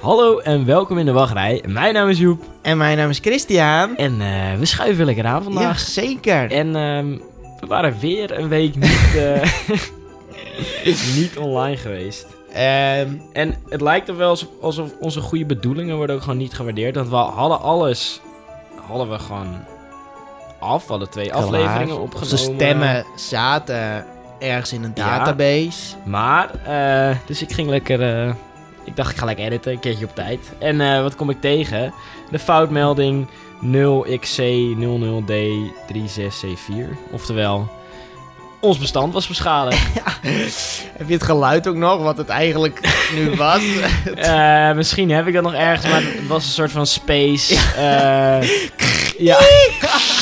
Hallo en welkom in de wachtrij. Mijn naam is Joep En mijn naam is Christian. en eh, we schuiven lekker aan Ja, vandaag. zeker. En ehm, we waren weer een week niet, eh, niet online geweest. Ehm, En het lijkt er wel alsof, onze goede bedoelingen worden ook gewoon niet gewaardeerd. Want we hadden alles, hadden we gewoon af. We hadden twee klaar. afleveringen opgenomen. Onze stemmen zaten ergens in een database. Maar Maar, eh, dus ik ging lekker, eh, ik dacht ik ga lekker editen, een keertje op tijd. En eh, wat kom ik tegen? De foutmelding 0xC00D36C4. Oftewel, ons bestand was beschadigd. Heb je het geluid ook nog, wat het eigenlijk nu was? Eh, misschien heb ik dat nog ergens, maar het was een soort van space. eh, ja.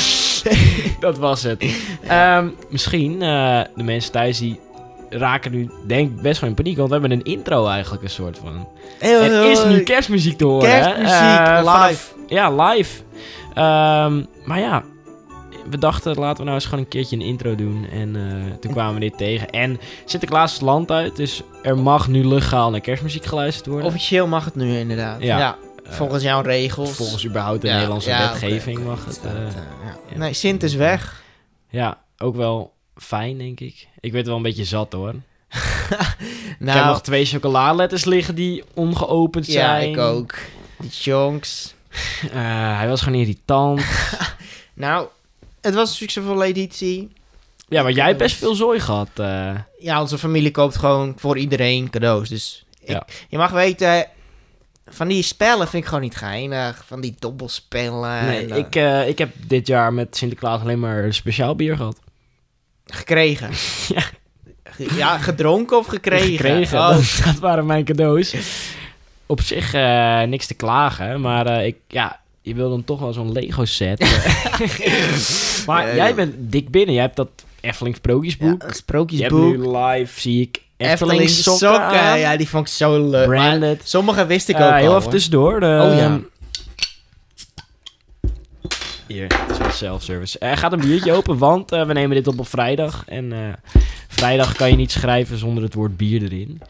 dat was het. Ehm, misschien, eh, de mensen thuis die raken nu denk best wel in paniek, want we hebben een intro eigenlijk een soort van. Heel, Er is nu kerstmuziek te horen. Kerstmuziek, vanaf- live. ja, live. Ehm, maar ja, we dachten laten we nou eens gewoon een keertje een intro doen. En eh, toen kwamen we dit tegen. En Sinterklaas is land uit, dus er mag nu legaal naar kerstmuziek geluisterd worden. Officieel mag het nu inderdaad. Ja. Ja. Eh, volgens jouw regels. Volgens überhaupt de Ja, Nederlandse ja, wetgeving mag het. eh, ja. ja. Nee, Sint is weg. ja, ook wel fijn, denk ik. Ik werd wel een beetje zat hoor. ik heb nou, nog twee chocoladeletters liggen die ongeopend ja, zijn. ik ook. Die chonks. Eh, hij was gewoon irritant. Nou, het was een succesvolle editie. ja, maar jij hebt best veel zooi gehad. eh. Ja, onze familie koopt gewoon voor iedereen cadeaus. Dus ik, Ja. je mag weten, van die spellen vind ik gewoon niet geinig. Van die dobbelspellen. Nee, en, eh, ik, eh, ik heb dit jaar met Sinterklaas alleen maar speciaal bier gehad. Gekregen. Ja. Ja, gedronken of gekregen? Gekregen. Oh, Dat, dat waren mijn cadeaus. Op zich niks te klagen, maar ik, ja, je wil dan toch wel zo'n Lego set. eh. maar jij bent dik binnen. Jij hebt dat Efteling Sprookjesboek. ja, je hebt sprookjesboek. nu live, zie ik, Efteling, Efteling sokken. Ja, die vond ik zo leuk. Branded. sommige wist ik Eh, ook al. heel even tussendoor. De, Oh ja. Hier, het is wel self-service. Er gaat een biertje open, want eh, we nemen dit op op vrijdag. En eh, vrijdag kan je niet schrijven zonder het woord bier erin.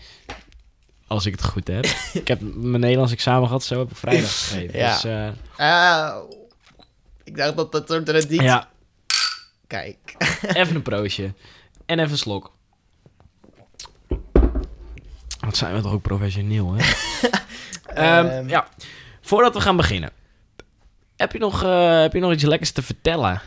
Als ik het goed heb. ik heb mijn Nederlands examen gehad, zo heb ik vrijdag geschreven. Ja. Dus, eh, Ah, ik dacht dat dat soort traditie... ja, Kijk. even een proostje. En even een slok. Wat zijn we toch ook professioneel, hè? Ehm, Ehm, ja, voordat we gaan beginnen. Heb je nog, eh, heb je nog iets lekkers te vertellen?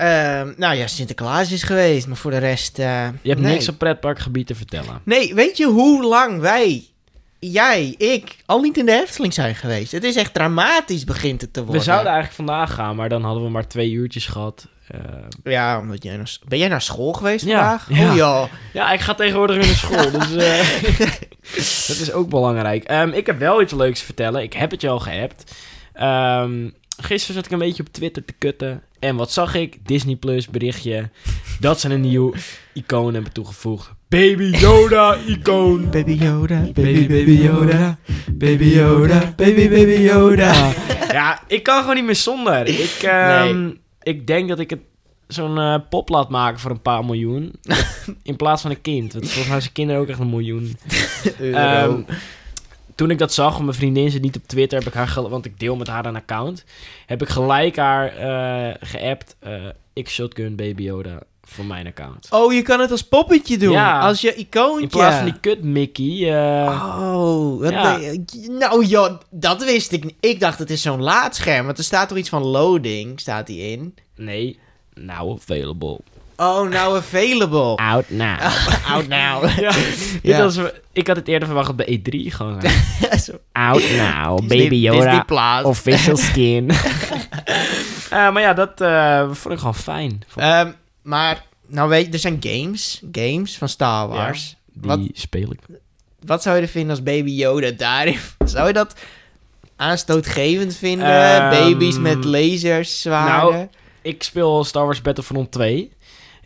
Ehm, nou ja, Sinterklaas is geweest, maar voor de rest... eh, Je hebt nee. niks op pretparkgebied te vertellen. Nee, weet je hoe lang wij, jij, ik, al niet in de Efteling zijn geweest? Het is echt dramatisch begint het te worden. We zouden eigenlijk vandaag gaan, maar dan hadden we maar twee uurtjes gehad. Eh, Ja, omdat jij naar, ben jij naar school geweest Ja, vandaag? ja. Oh ja. ja, ik ga tegenwoordig weer naar school, dus eh, dat is ook belangrijk. Ehm, ik heb wel iets leuks te vertellen. Ik heb het je al geappt. Ehm, gisteren zat ik een beetje op Twitter te kutten. En wat zag ik? Disney Plus berichtje dat ze een nieuw icoon hebben toegevoegd. Baby Yoda icoon. Baby Yoda, Baby, baby Yoda. baby Yoda, baby baby Yoda. Ja, ik kan gewoon niet meer zonder. Ik, ehm, ik denk dat ik het zo'n eh, pop laat maken voor een paar miljoen. In plaats van een kind. Want volgens mij zijn kinderen ook echt een miljoen. Ehm, toen ik dat zag, mijn vriendin zit niet op Twitter, heb ik haar want ik deel met haar een account, heb ik gelijk haar eh geappt. eh ik shotgun Baby Yoda voor mijn account. oh, je kan het als poppetje doen. Ja. Als je icoontje. In plaats van die kut Mickey. eh, Oh, wat Ja. ben je- nou joh, dat wist ik niet. Ik dacht het is zo'n laadscherm, want er staat toch iets van loading, staat die in. Nee, now available. Oh, now available. Out now. Out now. ja, Ja. Dit was, ik had het eerder verwacht op de E3 gewoon. Out now, Disney- Baby Yoda. Official skin. Eh, maar ja, dat eh, vond ik gewoon fijn. Ehm, maar, nou weet je, er zijn games. Games van Star Wars. Die wat- speel ik. Wat zou je er vinden als Baby Yoda daarin? Zou je dat aanstootgevend vinden? Ehm, Baby's met lasers, zwaarden? nou, Ik speel Star Wars Battlefront 2.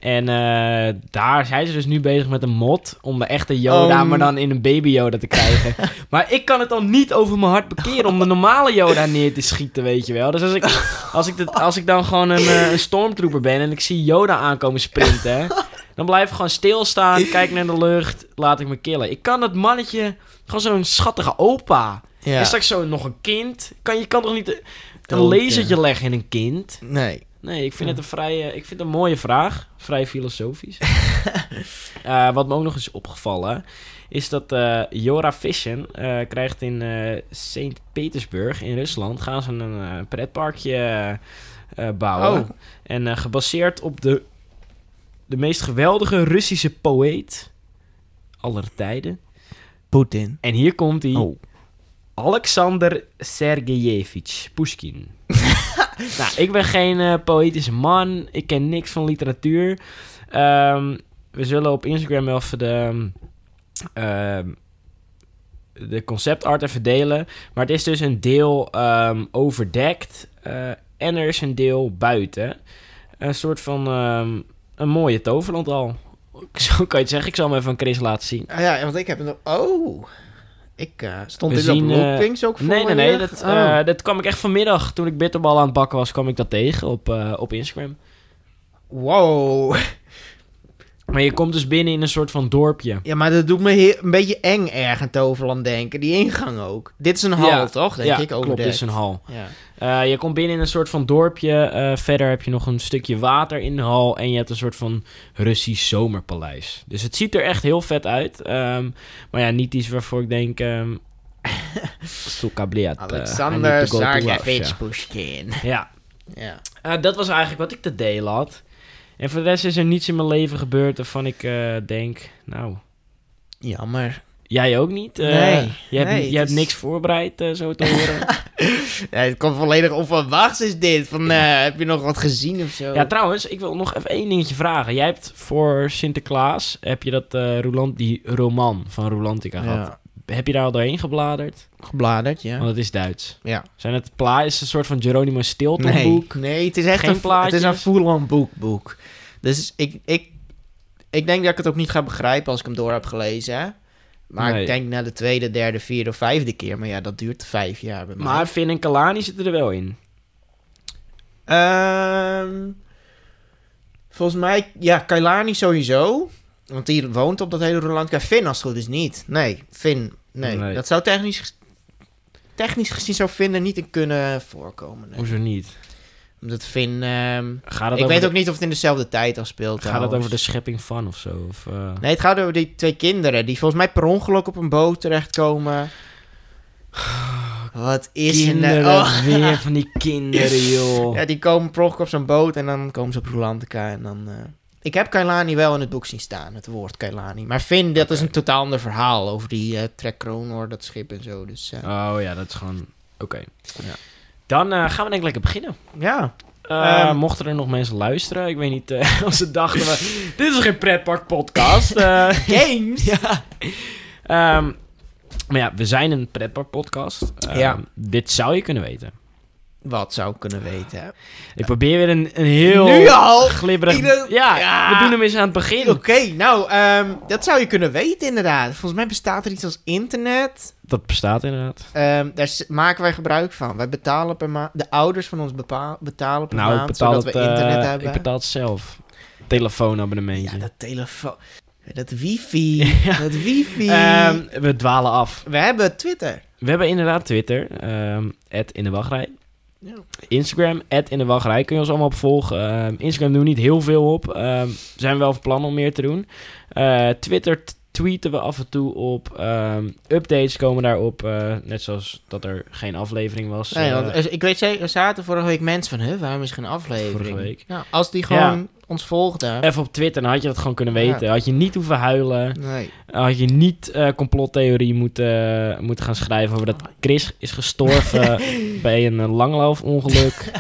En eh, daar zijn ze dus nu bezig met een mod om de echte Yoda, Oh. maar dan in een baby Yoda te krijgen. maar ik kan het dan niet over mijn hart bekeren om de normale Yoda neer te schieten, weet je wel. Dus als ik, als ik, als ik dan gewoon een, eh, een stormtrooper ben en ik zie Yoda aankomen sprinten, dan blijf ik gewoon stilstaan, kijk naar de lucht, laat ik me killen. Ik kan dat mannetje, gewoon zo'n schattige opa. Ja. Is straks zo nog een kind? Kan, je kan toch niet een lasertje leggen in een kind? Nee. Nee, ik vind het een vrij, ik vind het een mooie vraag. Vrij filosofisch. Eh, wat me ook nog eens opgevallen is dat eh Jora Vision eh, krijgt in Sint-Petersburg in Rusland gaan ze een pretparkje bouwen. Oh. En gebaseerd op de, de meest geweldige Russische poëet aller tijden. Poetin. En hier komt hij. Oh. Alexander Sergejevich Pushkin. nou, ik ben geen eh, poëtische man. Ik ken niks van literatuur. Ehm, we zullen op Instagram wel even de, ehm, de conceptart even delen. Maar het is dus een deel overdekt. eh, en er is een deel buiten. Een soort van een mooie toverland al. Zo kan je het zeggen. Ik zal hem even aan Chris laten zien. Ah, ja, want ik heb nog... Oh. Ik eh, stond We dit zien, op eh, loopings ook voor Nee, nee, nee. Dat, Oh. eh, dat kwam ik echt vanmiddag. Toen ik bitterbal aan het bakken was, kwam ik dat tegen op, op Instagram. Wow. Maar je komt dus binnen in een soort van dorpje. Ja, maar dat doet me een beetje eng erg aan Toverland denken. Die ingang ook. Dit is een hal, Ja. toch? Denk ja, ik, klopt. Dit is een hal. Ja. Eh, je komt binnen in een soort van dorpje. eh, verder heb je nog een stukje water in de hal. En je hebt een soort van Russisch zomerpaleis. Dus het ziet er echt heel vet uit. Ehm, maar ja, niet iets waarvoor ik denk... I Alexander Russia. Pushkin. Ja, Ja. Dat was eigenlijk wat ik te delen had. En voor de rest is er niets in mijn leven gebeurd waarvan ik eh, denk, nou, Jammer. jij ook niet? Eh, Nee, Je hebt, nee, je het hebt is- niks voorbereid, eh, zo te horen. Ja, het komt volledig onverwachts is dit. Van, heb je nog wat gezien of zo? ja, trouwens, ik wil nog even één dingetje vragen. Jij hebt voor Sinterklaas, heb je dat Roland, die roman van Rolantica gehad. Ja. Heb je daar al doorheen gebladerd? Gebladerd, ja. Want het is Duits. Ja. Zijn het pla is het een soort van Geronimo Stilton Nee, boek? nee, het is echt Geen een, het is een plaatjes? full-on boekboek. Dus ik, ik, ik denk dat ik het ook niet ga begrijpen als ik hem door heb gelezen. hè. Maar Nee. ik denk na de tweede, derde, vierde of vijfde keer. Maar ja, dat duurt vijf jaar bij mij. Maar Finn en Kalani zitten er wel in. Ehm, volgens mij, ja, Kailani sowieso. Want die woont op dat hele Roland. Finn als het goed is niet. Nee, Finn, nee. Nee. Dat zou technisch, technisch gezien zou Finn er niet in kunnen voorkomen. Nee. Hoezo niet? Omdat Finn... ehm, Gaat het ik weet de- ook niet of het in dezelfde tijd afspeelt. Gaat het over de schepping van of zo? Of, eh, Nee, het gaat over die twee kinderen die volgens mij per ongeluk op een boot terechtkomen. Wat is er kinderen, nou? Oh. weer van die kinderen, joh. Ja, die komen per ongeluk op zo'n boot en dan komen ze op Rolantica en dan... eh, Ik heb Kailani wel in het boek zien staan, het woord Kailani. Maar Finn, dat is een totaal ander verhaal over die eh Trek Kronor, dat schip en zo. Dus eh, Oh ja, dat is gewoon... Oké. Ja. Dan eh, gaan we denk ik lekker beginnen. ja. Eh, Ehm. mochten er nog mensen luisteren, ik weet niet of ze dachten... we- dit is geen pretpark podcast. Games! ja. Ehm, maar ja, we zijn een pretpark podcast. Ehm, Ja. Dit zou je kunnen weten. Wat zou ik kunnen weten? Ik probeer weer een, een heel Nu al? glibberig... Ieder- Ja, Ja. we doen hem eens aan het begin. Oké, nou, ehm, dat zou je kunnen weten inderdaad. Volgens mij bestaat er iets als internet. Dat bestaat inderdaad. Ehm, daar maken wij gebruik van. Wij betalen per maand. De ouders van ons betalen per Nou, maand, betaal, zodat het, we internet eh, hebben. ik betaal het zelf. Telefoonabonnementje. Ja, dat telefoon. Dat wifi. Dat wifi. Ehm, we dwalen af. we hebben Twitter. We hebben inderdaad Twitter. ehm in de wachtrij. Instagram, in de wachtrij. Kun je ons allemaal op volgen. Ehm, Instagram doen we niet heel veel op. Ehm zijn we wel van plan om meer te doen. Eh, Twitter tweeten we af en toe op. Ehm, updates komen daarop. eh, net zoals dat er geen aflevering was. Nee, eh, want ik weet zeker, er zaten vorige week mensen van, huh, waarom is geen aflevering? Vorige week. Nou, als die gewoon ons volgden. Even op Twitter, dan had je dat gewoon kunnen weten. Had je niet hoeven huilen. Nee. Had je niet eh, complottheorie moeten, moeten gaan schrijven over dat Chris is gestorven bij een eh, langloofongeluk.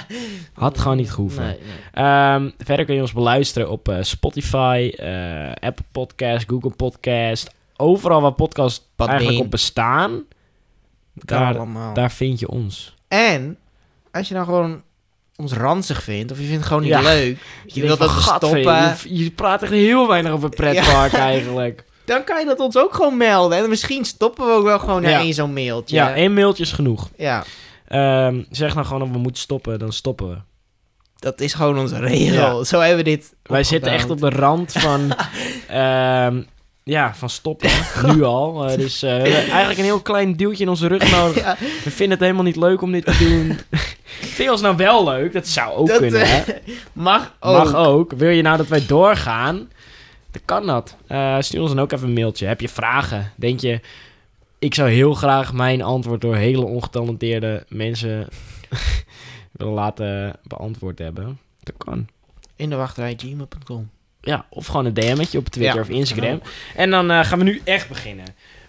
Had gewoon niet gehoeven. Nee, nee. Ehm, verder kun je ons beluisteren op eh, Spotify, eh, Apple Podcast, Google Podcast. Overal waar podcasts eigenlijk op bestaan, daar, vind je ons. En, als je nou gewoon ons ranzig vindt, of je vindt het gewoon niet Ja. leuk, je, wilt dat we "Gadver, stoppen, Je, je praat echt heel weinig over pretpark eigenlijk. dan kan je dat ons ook gewoon melden. En misschien stoppen we ook wel gewoon Ja. één zo'n mailtje. Ja, één mailtje is genoeg. Ja, Ehm, zeg nou gewoon dat we moeten stoppen, dan stoppen we. dat is gewoon onze regel. Zo hebben we dit Wij zitten echt op de rand van, ehm, ja, van stoppen, nu al. Eh, dus eh, we hebben eigenlijk een heel klein duwtje in onze rug nodig. Ja, We vinden het helemaal niet leuk om dit te doen. Vind je ons nou wel leuk? Dat zou ook dat kunnen, eh, hè? mag ook. Mag ook. Wil je nou dat wij doorgaan? Dan kan dat. Eh, stuur ons dan ook even een mailtje. Heb je vragen? Denk je, ik zou heel graag mijn antwoord door hele ongetalenteerde mensen willen laten beantwoord hebben? Dat kan. In de wachtrij gmail.com. Ja, of gewoon een DM'tje op Twitter Ja, of Instagram. En dan eh, gaan we nu echt beginnen.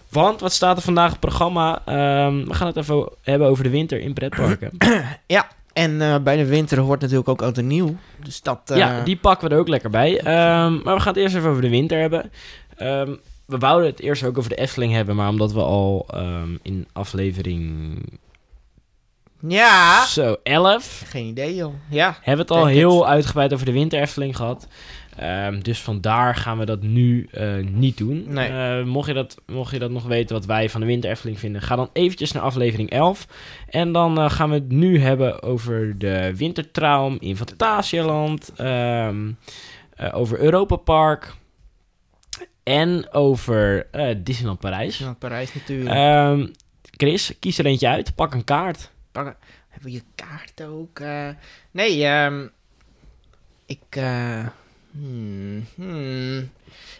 Want wat staat er vandaag op het programma? Ehm, we gaan het even hebben over de winter in pretparken. En eh, bij de winter hoort natuurlijk ook oud en nieuw. Dus dat... eh, Ja, die pakken we er ook lekker bij. Ehm, maar we gaan het eerst even over de winter hebben. Ehm, we wouden het eerst ook over de Efteling hebben, maar omdat we al in aflevering Ja! zo 11 Geen idee, joh. Ja. hebben we het al heel uitgebreid over de winter Efteling gehad. Ehm, dus vandaar gaan we dat nu eh, niet doen. Nee. Eh, mocht, je dat, mocht je dat nog weten wat wij van de winter Efteling vinden, ga dan eventjes naar aflevering 11. En dan eh, gaan we het nu hebben over de wintertraum in Fantasialand. ehm, eh, over Europa Park. En over Disneyland Parijs. Ja, Parijs natuurlijk. Ehm, Chris, kies er eentje uit. Pak een kaart. Pakken- Hebben we je kaart ook? nee, ik... hmm, hmm.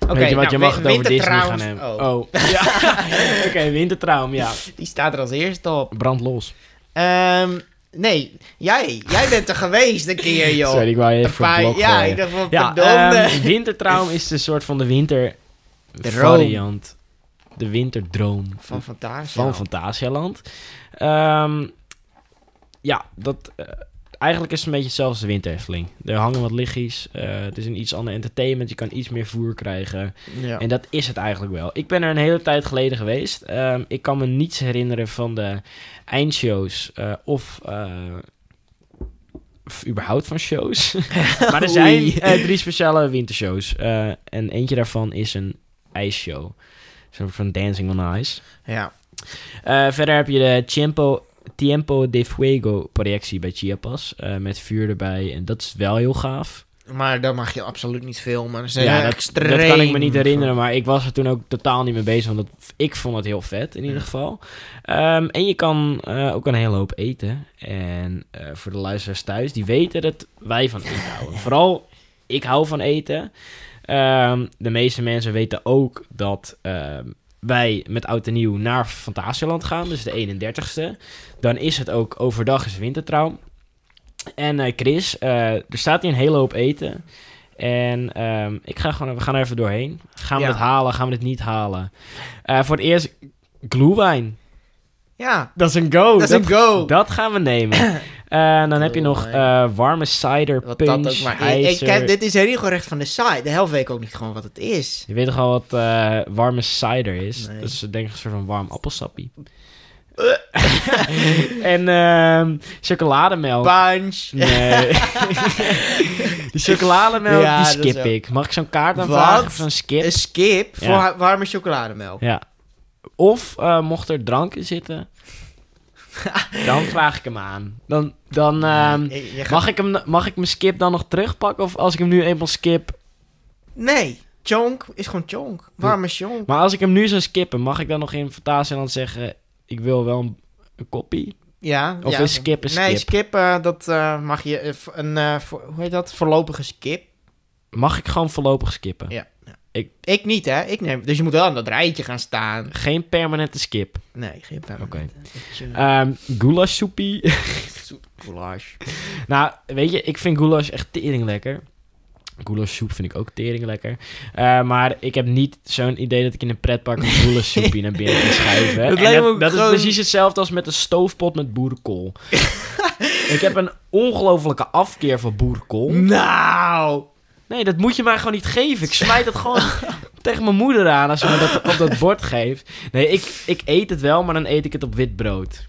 Oké, Weet je wat, nou, je mag het over Disney gaan hebben. Oh, Oh, ja. Oké, wintertraum, ja. die staat er als eerste op. Brand los. Ehm, nee, jij. Jij bent er geweest een keer, joh. Sorry, ik wou je Een even blok ja, ik dacht van, Ja, ehm, wintertraum is de soort van de winter Droom. variant. De winterdroom van Fantasia. van Fantasialand. Ehm, ja, dat... eh, eigenlijk is het een beetje hetzelfde als de winter Efteling. Er hangen wat lichtjes. eh, het is een iets ander entertainment. Je kan iets meer voer krijgen. Ja. En dat is het eigenlijk wel. Ik ben er een hele tijd geleden geweest. Ehm, ik kan me niets herinneren van de eindshows eh, of, eh, of überhaupt van shows. maar er zijn drie speciale wintershows. En eentje daarvan is een ijsshow. Zo'n van Dancing on Ice. ja. Verder heb je de Tiempo, Tiempo de Fuego projectie bij Chiapas. eh, met vuur erbij. En dat is wel heel gaaf. Maar daar mag je absoluut niet filmen. Dat is Ja, dat, extreem. dat kan ik me niet herinneren, maar ik was er toen ook totaal niet mee bezig, want dat, ik vond het heel vet in ieder geval. Ehm, en je kan eh, ook een hele hoop eten. En eh, voor de luisteraars thuis, die weten dat wij van eten houden. Vooral, ik hou van eten. Ehm, de meeste mensen weten ook dat ehm, wij met Oud en Nieuw naar Fantasieland gaan, dus de 31ste. Dan is het ook overdag is wintertrouw. En eh, Chris, eh, er staat hier een hele hoop eten. En ehm, ik ga gewoon, we gaan er even doorheen. Gaan we Ja. het halen? Gaan we het niet halen? Eh, voor het eerst, glühwein. Ja, Dat is een go. dat is een go. Dat gaan we nemen. En dan heb je nog eh, warme cider, Wat punch, dat ook maar. Ik, ik dit is regelrecht van de site. De helft weet ik ook niet gewoon wat het is. Je weet toch al wat eh, warme cider is? Nee. Dat is denk ik een soort van warm appelsappie. en ehm chocolademelk. Punch. Nee. Die chocolademelk, Ja, die skip ik. Mag ik zo'n kaart aanvragen van skip? Een skip voor Ja. warme chocolademelk. Ja. Of eh, mocht er drank in zitten, dan vraag ik hem aan. Dan, dan ehm, Je- je gaat- mag, ik hem, mag ik mijn skip dan nog terugpakken? Of als ik hem nu eenmaal skip... Nee, chonk is gewoon chonk. Warme chonk. Maar als ik hem nu zou skippen, mag ik dan nog in Fantasieland zeggen... Ik wil wel een, een koppie? Ja. Of ja. is skip een Nee, skip? skip, eh, dat eh, mag je... eh, een, voor- hoe heet dat? Voorlopige skip. Mag ik gewoon voorlopig skippen? Ja. Ik- ik niet, hè. Ik neem, dus je moet wel aan dat rijtje gaan staan. Geen permanente skip. Nee, geen permanente. Oké. Ehm goulash soepie. Goulash. nou, weet je, ik vind goulash echt tering lekker. Goulash soep vind ik ook tering lekker. Eh, maar ik heb niet zo'n idee dat ik in een pretpark een goulash soepie naar binnen kan schuiven. Dat lijkt me dat, is precies hetzelfde als met een stoofpot met boerenkool. ik heb een ongelofelijke afkeer van boerenkool. Nou. Nee, dat moet je mij gewoon niet geven. Ik smijt het gewoon tegen mijn moeder aan als ze me dat op dat bord geeft. Nee, ik, ik eet het wel, maar dan eet ik het op wit brood.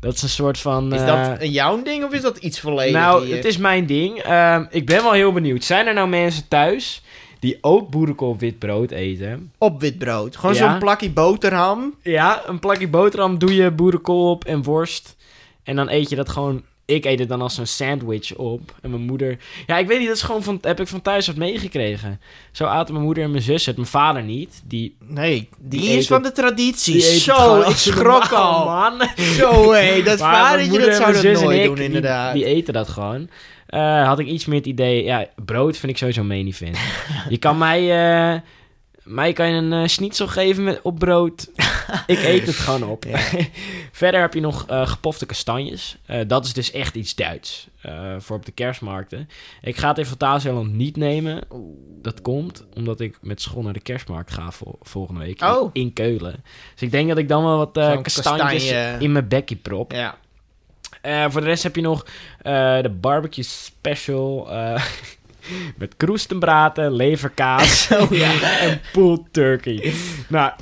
Dat is een soort van... Is eh, dat een jouw ding of is dat iets volledig nou, het is mijn ding. Ehm, ik ben wel heel benieuwd. Zijn er nou mensen thuis die ook boerenkool op wit brood eten? Op wit brood. Gewoon Ja. zo'n plakje boterham. Ja, een plakje boterham doe je boerenkool op en worst. En dan eet je dat gewoon... Ik eet het dan als een sandwich op. En mijn moeder... Ja, ik weet niet, dat is gewoon van, heb ik van thuis uit meegekregen. Zo aten mijn moeder en mijn zus het. Mijn vader niet. Die, Nee, die, Die is van de traditie. Zo, ik schrok al. man. Zo, hé, dat vadertje, dat zou dat nooit ik, doen, inderdaad. Die, eten dat gewoon. Eh, had ik iets meer het idee... Ja, brood vind ik sowieso meen vind. je kan mij... eh, mij kan je een eh, schnitzel geven met, op brood. ik eet het gewoon op. Ja. Verder heb je nog eh, gepofte kastanjes. Eh, dat is dus echt iets Duits. voor op de kerstmarkten. Ik ga het in Fantasieland niet nemen. Dat komt omdat ik met school naar de kerstmarkt ga vol- volgende week. in- Oh. In Keulen. Dus ik denk dat ik dan wel wat kastanjes kastanje. in mijn bekje prop. Ja. Voor de rest heb je nog de barbecue special. eh, met kroestenbraten, leverkaas Oh, ja. en pulled turkey. Nou,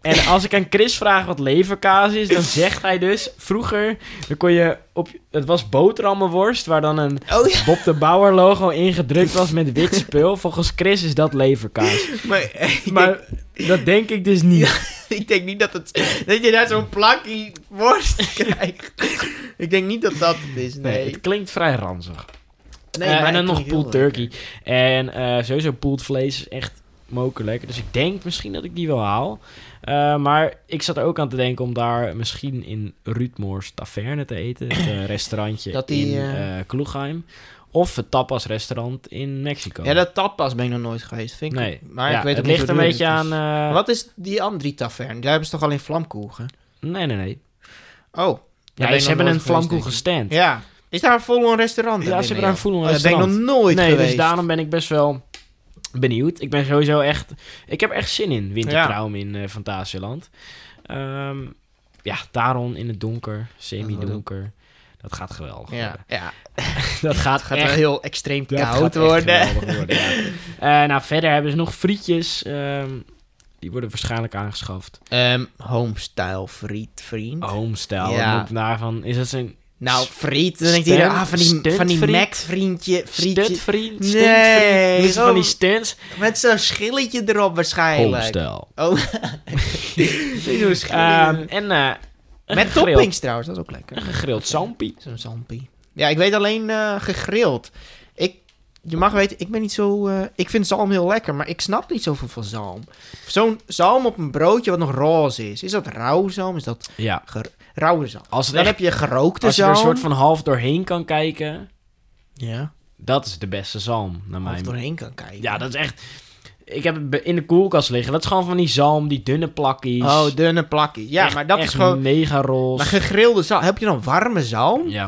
en als ik aan Chris vraag wat leverkaas is, dan zegt hij dus... Vroeger, dan kon je op... Het was boterhammenworst, waar dan een Oh ja, Bob de Bauer logo ingedrukt was met wit spul. Volgens Chris is dat leverkaas. maar, Maar dat denk ik dus niet. ik denk niet dat, het, dat je daar zo'n plakje worst krijgt. ik denk niet dat dat het is, Nee, nee. het klinkt vrij ranzig. Nee, Eh, en dan nog pulled turkey. En eh, sowieso pulled vlees is echt moker lekker. Dus ik denk misschien dat ik die wel haal. Eh, maar ik zat er ook aan te denken om daar misschien in Ruudmoors Taverne te eten. Het restaurantje Dat die, in Kloegheim. Of het tapas restaurant in Mexico. Ja, dat tapas ben ik nog nooit geweest, vind ik. nee, Maar Ja, ik weet het ligt een beetje is. aan... Wat is die andere taverne? Daar hebben ze toch alleen vlamkoegen? Nee, nee, nee. Oh. Ja, ze hebben een vlamkoegen stand. Ja. Is daar een vol restaurant? Ja, ze hebben daar een full-on Oh, Daar ben ik nog restaurant. nooit nee, geweest. dus daarom ben ik best wel benieuwd. Ik ben sowieso echt... Ik heb echt zin in Wintertraum in eh Fantasieland. Ehm, ja, Taron in het donker, semi-donker. Dat gaat geweldig Ja, worden. ja. Dat gaat, Het gaat echt wel heel extreem koud worden. worden, ja. Eh, nou, verder hebben ze nog frietjes. ehm, die worden waarschijnlijk aangeschaft. Ehm, homestyle friet, vriend. Homestyle. Ja. Ja. Daarvan is dat zijn Nou, friet. Dan denkt iedereen, ah, van die, van die? Mac-vriendje. Nee, stuntvriend. Ze van die stunts. Met zo'n schilletje erop waarschijnlijk. Oh. Zo'n schilletje. Ehm, en eh, Met gegrild- toppings trouwens, dat is ook lekker. Een gegrild zampie. Zo'n zampie. Ja, ik weet alleen eh, gegrild. Ik, je mag weten, ik ben niet zo... eh, ik vind zalm heel lekker, maar ik snap niet zoveel van zalm. Zo'n zalm op een broodje wat nog roze is. Is dat rauw zalm? Is dat Ja. ger- rauwe zalm? Als, Dan echt, heb je gerookte als je er zalm. een soort van half doorheen kan kijken, Ja, dat is de beste zalm, naar of mijn doorheen kan kijken. Ja, dat is echt... Ik heb het in de koelkast liggen. Dat is gewoon van die zalm, die dunne plakjes. Oh, dunne plakjes. Ja, Echt- maar dat echt is gewoon... mega roze. Maar gegrilde zalm. Heb je dan warme zalm? Ja.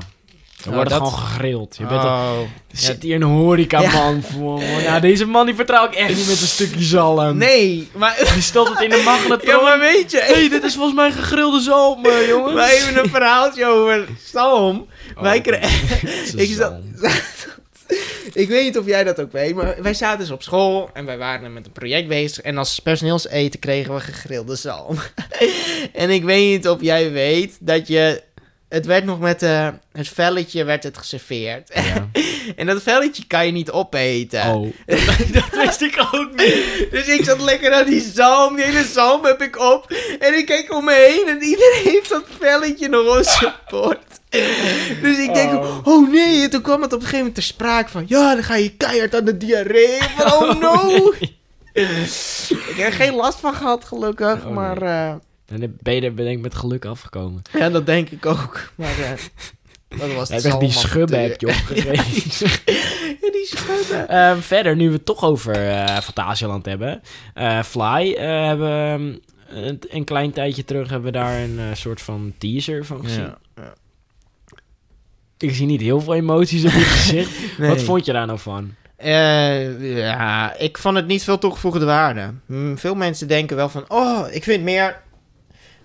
Er Oh, wordt dat- gewoon gegrild. Je bent al- oh. er zit hier een horecaman voor me. Ja, deze man die vertrouw ik echt niet met een stukje zalm. Nee, maar... Die stelt het in de magnetron. Ja, maar weet je... hey, dit is volgens mij gegrilde zalm, eh, jongens. Wij hebben een verhaaltje over zalm. Wij Oh, kregen... het is Ik zat-. Ik weet niet of jij dat ook weet, maar wij zaten dus op school en wij waren met een project bezig. En als personeelseten kregen we gegrilde zalm. en ik weet niet of jij weet dat je... Het werd nog met eh, het velletje werd het geserveerd. Ja. en dat velletje kan je niet opeten. Oh, dat wist ik ook niet. Dus ik zat lekker aan die zalm. Die hele zalm heb ik op. En ik kijk om me heen en iedereen heeft dat velletje nog op zijn bord. Dus ik denk, Oh. oh, nee. En toen kwam het op een gegeven moment ter sprake van... Ja, dan ga je keihard aan de diarree. Van, oh no. ik heb er geen last van gehad, gelukkig. Oh, nee. maar eh, dan ben je er ben ik met geluk afgekomen. ja, dat denk ik ook. Maar eh, dat was het echt die schubben heb je opgegeven. Ja, die schubben. Ehm, verder, nu we het toch over eh Fantasieland hebben. eh, Fly hebben ehm, een, een klein tijdje terug hebben we daar een soort van teaser van gezien. Ja, ja. Ik zie niet heel veel emoties op je gezicht. Nee. Wat vond je daar nou van? Ja, ik vond het niet veel toegevoegde waarde. Hm, veel mensen denken wel van, oh, ik vind meer...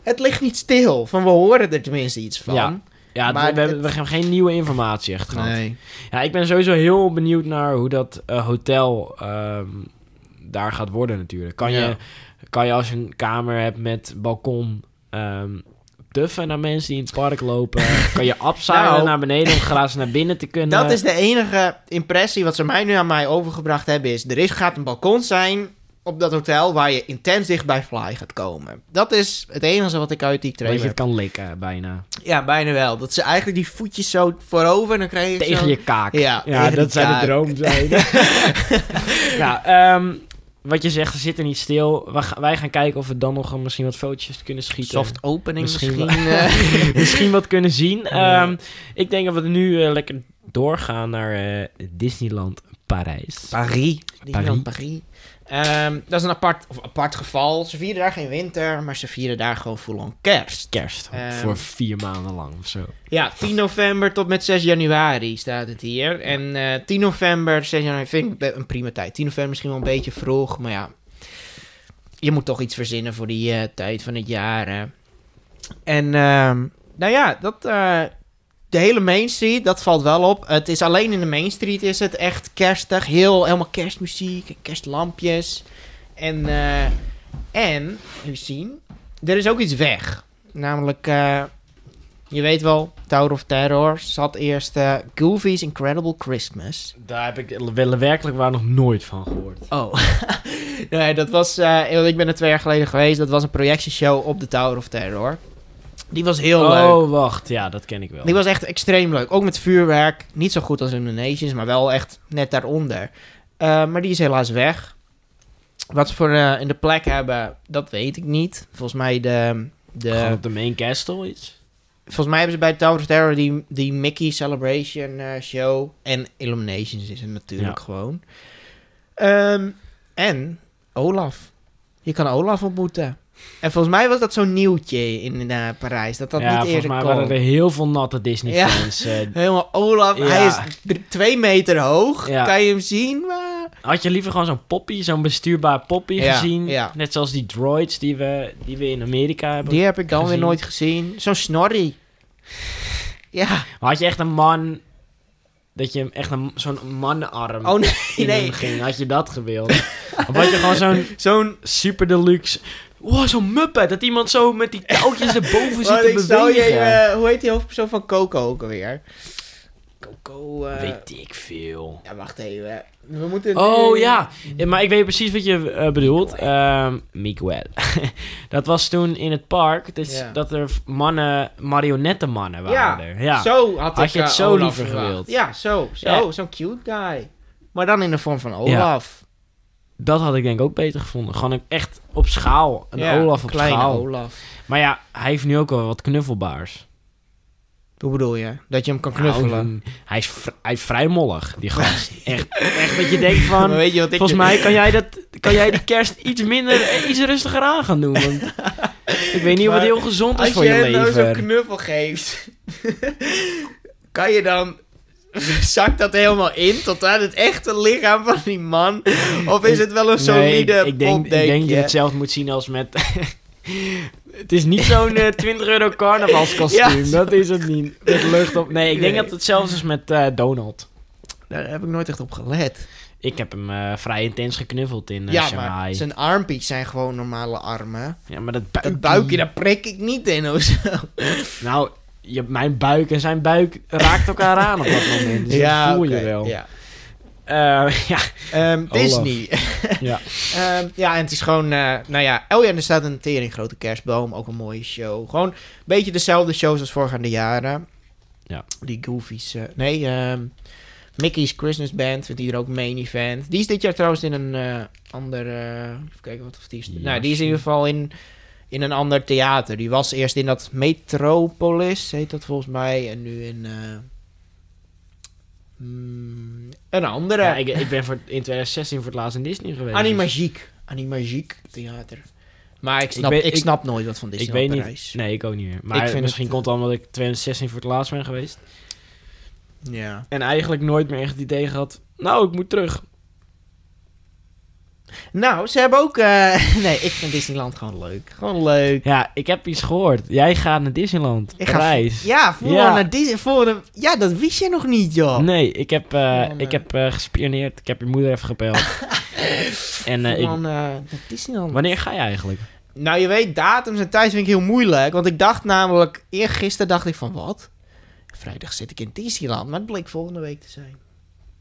Het ligt niet stil, van we horen er tenminste iets van. Ja, Ja, Maar we, hebben geen nieuwe informatie echt gehad. Nee. Ja, ik ben sowieso heel benieuwd naar hoe dat eh, hotel ehm, daar gaat worden natuurlijk. Kan, Ja. je, kan je als je een kamer hebt met balkon ehm, tuffen naar mensen die in het park lopen. kan je abzeilen Nou. naar beneden om gratis naar binnen te kunnen. Dat is de enige impressie wat ze mij nu aan mij overgebracht hebben. Is er is, gaat een balkon zijn op dat hotel waar je intens dicht bij Fly gaat komen. Dat is het enige wat ik uit die Dat je trailer het kan likken, bijna. Ja, bijna wel. Dat ze eigenlijk die voetjes zo voorover en dan krijg je Tegen zo... je kaak. Ja, ja dat zijn kaak. de droomzijden. ja, ehm, wat je zegt, ze zitten niet stil. Wij gaan kijken of we dan nog misschien wat fotootjes kunnen schieten. Soft opening Misschien misschien. eh. misschien wat kunnen zien. Ja. Ehm, ik denk dat we nu eh, lekker doorgaan naar eh, Disneyland Parijs. Paris. Disneyland Paris. Paris. Ehm, dat is een apart, of apart geval. Ze vieren daar geen winter, maar ze vieren daar gewoon full-on kerst. Kerst. Ehm. voor vier maanden lang of zo. Ja, 10 november tot met 6 januari staat het hier. En eh 10 november, 6 januari vind ik een prima tijd. 10 november misschien wel een beetje vroeg, maar ja. Je moet toch iets verzinnen voor die eh, tijd van het jaar. hè. En ehm, nou ja, dat, eh, de hele Main Street, dat valt wel op. Het is alleen in de Main Street is het echt kerstig. Heel, helemaal kerstmuziek, en kerstlampjes. En, eh, en, even zien, er is ook iets weg. Namelijk, eh, je weet wel, Tower of Terror zat eerst eh, Goofy's Incredible Christmas. Daar heb ik wel werkelijk waar nog nooit van gehoord. Oh, nee, dat was, eh, ik ben er twee jaar geleden geweest. Dat was een projectieshow op de Tower of Terror. Die was heel leuk. Oh, wacht. Ja, dat ken ik wel. Die was echt extreem leuk. Ook met vuurwerk. Niet zo goed als Indonesiërs, maar wel echt net daaronder. Eh, maar die is helaas weg. Wat ze voor eh, in de plek hebben, dat weet ik niet. Volgens mij de... de Gewoon op de main castle iets? Volgens mij hebben ze bij Tower of Terror die, die Mickey Celebration eh, show. En Illuminations is er natuurlijk Ja. gewoon. Ehm, en Olaf. Je kan Olaf ontmoeten. En volgens mij was dat zo'n nieuwtje in eh, Parijs. Dat dat ja, niet volgens eerder mij kwam. waren er heel veel natte Disney-fans. eh. Helemaal Olaf. Ja. Hij is twee meter hoog. Ja. Kan je hem zien? Maar... had je liever gewoon zo'n poppy, zo'n bestuurbaar poppy gezien? Net zoals die droids die we, die we in Amerika hebben. Die heb ik dan weer nooit gezien. Zo'n snorri. Ja. Maar had je echt een man... Dat je echt een, zo'n mannenarm Oh nee. in nee. hem ging? Had je dat gewild? of had je gewoon zo'n Zo'n super deluxe... Wow, zo'n muppet. Dat iemand zo met die touwtjes erboven zit te je, bewegen. eh, hoe heet die hoofdpersoon van Coco ook alweer? Coco, eh, Weet ik veel. Ja, wacht even. We moeten... Oh nu- ja. Ja, maar ik weet precies wat je eh, bedoelt. Ehm Miguel. dat was toen in het park. Dus Ja. dat er mannen, marionettenmannen waren Ja, er. Ja. Zo had, Had ik je het zo Olaf liever gewild? Ja, zo. Zo, zo'n cute guy. Maar dan in de vorm van Olaf. Dat had ik denk ik ook beter gevonden. Gewoon echt op schaal. Een Ja, Olaf op kleine schaal. Olaf. Maar ja, hij heeft nu ook wel wat knuffelbaars. Hoe bedoel je? Dat je hem kan Nou, knuffelen? hij, is hij is vrij mollig, die gast. echt, echt dat je denkt van... Weet je wat ik... Volgens mij kan jij, dat, kan jij die kerst iets minder, eh, iets rustiger aan gaan doen. Want ik weet niet of het Maar heel gezond is Als voor je je hem nou zo'n leven. knuffel geeft, kan je dan... Zakt dat helemaal in tot aan het echte lichaam van die man? Of is het wel een Nee, solide ik, ik denk, ik denk dat je? het zelf moet zien als met... het is niet zo'n eh, 20 euro carnavalskostuum. Ja. Dat is het niet. Met lucht op. Nee, ik denk Nee. dat het zelfs is met eh, Donald. Daar heb ik nooit echt op gelet. Ik heb hem eh, vrij intens geknuffeld in eh, ja, Shanghai. maar zijn armpjes zijn gewoon normale armen. Ja, maar dat buikje... Dat buikje, daar prik ik niet in of zo. Nou, je, mijn buik en zijn buik raakt elkaar aan op dat moment. Dus dat voel je wel. Ja. Eh, ja. Ehm, Olaf. Disney. ja. Ehm, ja, en het is gewoon, eh, nou ja, oh ja, er staat een tering grote kerstboom, ook een mooie show. Gewoon een beetje dezelfde shows als voorgaande jaren. Ja. Die Goofy's, eh, nee, ehm, Mickey's Christmas Band, vindt die er ook main event. Die is dit jaar trouwens in een ander, eh, even kijken wat of die is. Ja, nou, die is in ieder geval in, in een ander theater. Die was eerst in dat Metropolis, heet dat volgens mij, en nu in... eh, mm, een andere. Ja, ik, ik ben voor, in 2016 voor het laatst in Disney geweest. dus- Animagiek. Animagiek theater. Maar ik snap, ik, ik- snap nooit wat van ik Disneyland weet niet. Nee, ik ook niet meer. Maar Ik vind misschien het- komt het omdat ik 2016 voor het laatst ben geweest. Ja. En eigenlijk nooit meer echt het idee gehad. Nou, ik moet terug. Nou, ze hebben ook... eh, nee, ik vind Disneyland gewoon leuk. Gewoon leuk. Ja, ik heb iets gehoord. Jij gaat naar Disneyland. Ik ga. Ja, voor Ja. naar Disney... Voor een, ja, dat wist je nog niet, joh. Nee, ik heb, eh, Man, ik heb eh, gespioneerd. Ik heb je moeder even gebeld. en ik, Disneyland. wanneer ga je eigenlijk? Nou, je weet, datums en tijd vind ik heel moeilijk. Want ik dacht namelijk, eergisteren dacht ik van, wat? Vrijdag zit ik in Disneyland, maar het bleek volgende week te zijn.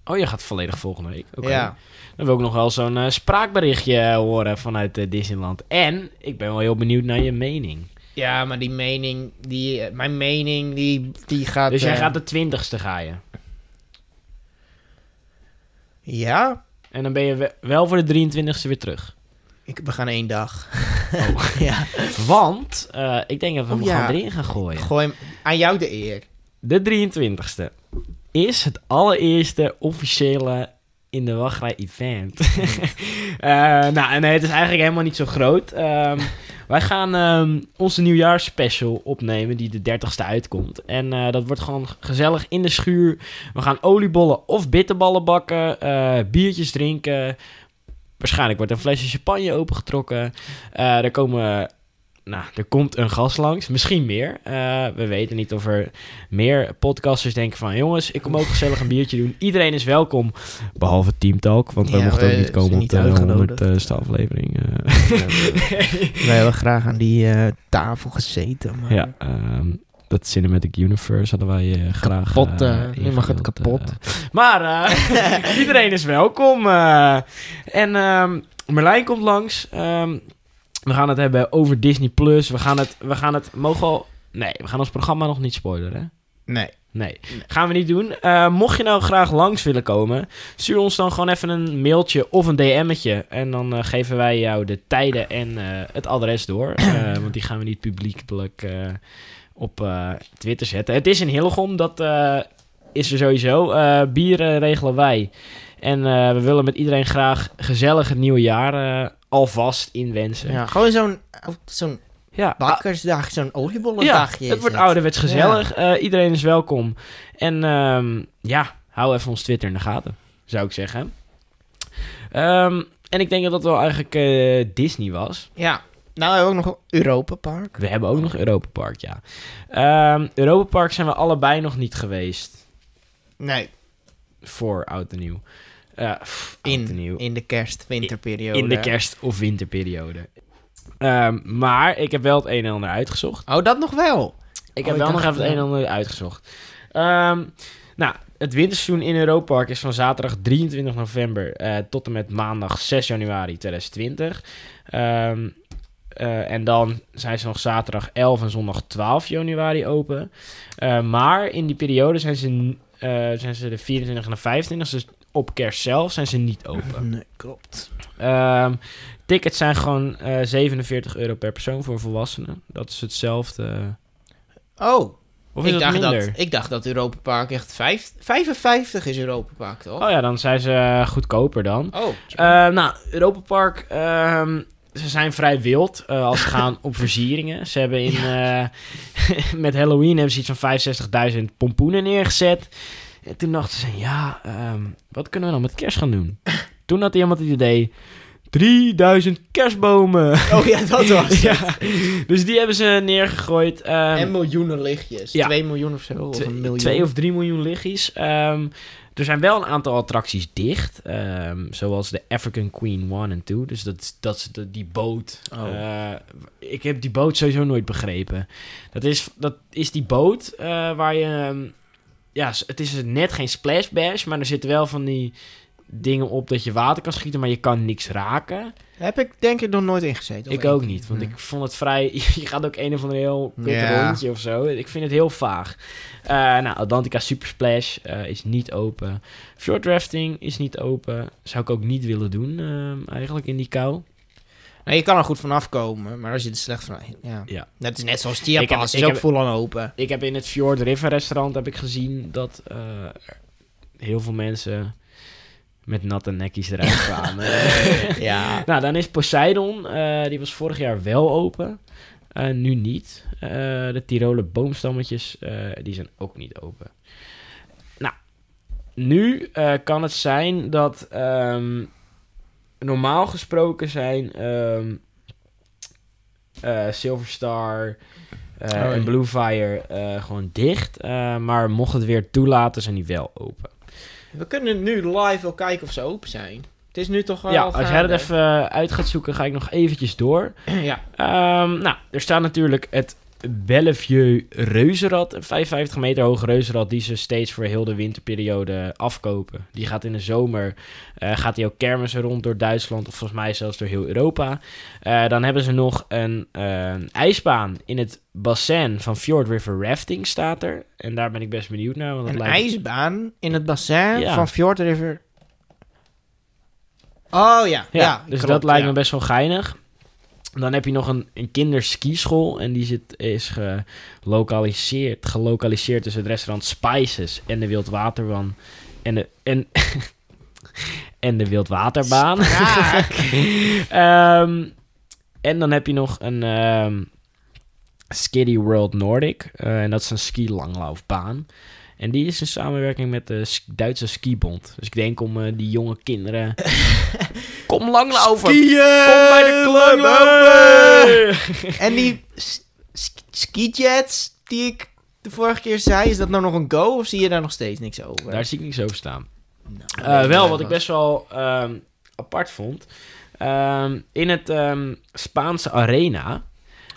Oh, je gaat volledig volgende week. Oké. Ja. Dan wil ik nog wel zo'n eh, spraakberichtje eh, horen vanuit eh, Disneyland. En ik ben wel heel benieuwd naar je mening. Ja, maar die mening, die, mijn mening, die, die gaat... Dus jij gaat de twintigste ga je. Ja, En dan ben je we- wel voor de 23ste weer terug. ik, we gaan één dag. ja. Want ik denk dat we Oh, hem ja. gewoon erin gaan gooien. Gooi hem aan jou de eer. De 23ste is het allereerste officiële in de wachtrij event. Eh, nou, nee, het is eigenlijk helemaal niet zo groot. Ehm, wij gaan ehm, onze nieuwjaarsspecial opnemen die de 30ste uitkomt. En eh, dat wordt gewoon gezellig in de schuur. We gaan oliebollen of bitterballen bakken, eh, biertjes drinken. Waarschijnlijk wordt een flesje champagne opengetrokken. Er komen... Nou, er komt een gast langs. Misschien meer. Eh, we weten niet of er meer podcasters denken van... Jongens, ik kom ook gezellig een biertje doen. Iedereen is welkom. Behalve Team Talk. Want we Ja, mochten ook we niet komen op de uitgenodigd. 100ste aflevering. eh. Wij hebben graag aan die eh, tafel gezeten. Maar... ja, ehm, dat Cinematic Universe hadden wij eh, graag... Kapot, eh, eh, je mag het kapot. eh. maar eh, iedereen is welkom. eh. en ehm, Merlijn komt langs. Ehm, we gaan het hebben over Disney+. Plus. We gaan het... We gaan het mogen al... Nee, we gaan ons programma nog niet spoileren, hè? Nee. Nee, gaan we niet doen. Eh, mocht je nou graag langs willen komen, stuur ons dan gewoon even een mailtje of een DM'tje. En dan eh, geven wij jou de tijden en eh, het adres door. Want die gaan we niet publiekelijk op Twitter zetten. Het is in Hillegom, dat is er sowieso. Bieren regelen wij. En we willen met iedereen graag gezellig het nieuwe jaar alvast inwensen. Ja, gewoon zo'n zo'n Ja, bakkersdag, zo'n ja, oliebolletdagje. het wordt ouderwets gezellig. Eh, iedereen is welkom. En ehm, ja, hou even ons Twitter in de gaten, zou ik zeggen. Ehm, en ik denk dat dat wel eigenlijk eh, Disney was. Ja. Nou, we hebben ook nog Europa Park. We hebben ook nog Europa Park, ja. Ehm Europa Park zijn we allebei nog niet geweest Nee, voor Oud en Nieuw. Eh, pff, in, in de kerst-winterperiode. In de kerst- of winterperiode. Ehm, maar ik heb wel het een en ander uitgezocht. Oh, dat nog wel. Ik Oh, heb ik wel nog even het een en ander uitgezocht. Ehm, nou, het winterseizoen in Europa Park is van zaterdag 23 november eh, tot en met maandag 6 januari 2020. Ehm, eh, en dan zijn ze nog zaterdag 11 en zondag 12 januari open. Maar in die periode zijn ze, zijn ze de 24 en de 25, dus op kerst zelf zijn ze niet open. Nee, klopt. Ehm, tickets zijn gewoon eh 47 euro per persoon voor volwassenen. Dat is hetzelfde. Oh, Of is ik, dat dacht minder? dat, ik dacht dat Europa Park echt vijf, 55 is Europa Park, toch? Oh ja, dan zijn ze eh, goedkoper dan. Oh, Eh, nou, Europa Park, ehm, ze zijn vrij wild eh, als het gaan op versieringen. Ze hebben in, eh, met Halloween hebben ze iets van 65.000 pompoenen neergezet. En toen dachten ze, ja, ehm, wat kunnen we dan met kerst gaan doen? toen had iemand het idee, 3000 kerstbomen. oh ja, dat was het. ja, dus die hebben ze neergegooid. ehm, En miljoenen lichtjes. Ja. 2 miljoen of zo. Of Twee- een miljoen. Of drie miljoen lichtjes. Ehm, er zijn wel een aantal attracties dicht. zoals de African Queen 1 en 2. Dus dat, is- dat is de, die boot. Oh. Eh, ik heb die boot sowieso nooit begrepen. Dat is, dat is die boot eh, waar je... ja, het is net geen splash bash, maar er zitten wel van die dingen op dat je water kan schieten, maar je kan niks raken. Heb ik denk ik nog nooit ingezeten. Ik ook niet, want Nee. ik vond het vrij... Je gaat ook een of ander heel kut Ja. rondje of zo. Ik vind het heel vaag. Eh, nou, Atlantica Super Splash eh, is niet open. Fjord Rafting is niet open. Zou ik ook niet willen doen, ehm, eigenlijk, in die kou. Nou, je kan er goed vanaf komen, maar als je er slecht van... Ja. Ja. Dat is net zoals heb- Pass, ik is ook heb- vol aan open. Ik heb in het Fjord River restaurant heb ik gezien dat eh, heel veel mensen met natte nekjes eruit kwamen. ja. Nou, dan is Poseidon. eh, die was vorig jaar wel open. Eh, nu niet. De Tiroler boomstammetjes, die zijn ook niet open. Nou, nu kan het zijn dat ehm, normaal gesproken zijn ehm eh, Silver Star eh, ja. en Blue Fire eh, gewoon dicht. Eh, maar mocht het weer toelaten, zijn die wel open. We kunnen nu live wel kijken of ze open zijn. Het is nu toch wel ja, als jij dat even uit gaat zoeken, ga ik nog eventjes door. ja. Ehm, nou, er staat natuurlijk het Bellevue Reuzenrad. Een 55 meter hoog reuzenrad die ze steeds voor heel de winterperiode afkopen. Die gaat in de zomer, eh, gaat die ook kermissen rond door Duitsland of volgens mij zelfs door heel Europa. Eh, dan hebben ze nog een eh, ijsbaan in het bassin van Fjord River Rafting staat er. En daar ben ik best benieuwd naar. Want dat Een lijkt... ijsbaan in het bassin Ja. van Fjord River. Oh ja, ja. Ja, dus klopt, dat lijkt ja. me best wel geinig. Dan heb je nog een, een kinderskischool en die zit, is gelokaliseerd, gelokaliseerd tussen het restaurant Spices en de Wildwaterbaan. En de, en, en de Wildwaterbaan. Ehm, en dan heb je nog een ehm Skiddy World Nordic. eh, en dat is een ski-langlaufbaan. En die is in samenwerking met de Duitse Skibond. Dus ik denk om eh, die jonge kinderen... Kom langlopen! Skiën! Kom bij de club! Langlopen! En die skijets die ik de vorige keer zei, is dat nou nog een go of zie je daar nog steeds niks over? Daar zie ik niks over staan. Nou, Eh, wel, wat ik best wel ehm, apart vond. Ehm, in het ehm, Spaanse Arena,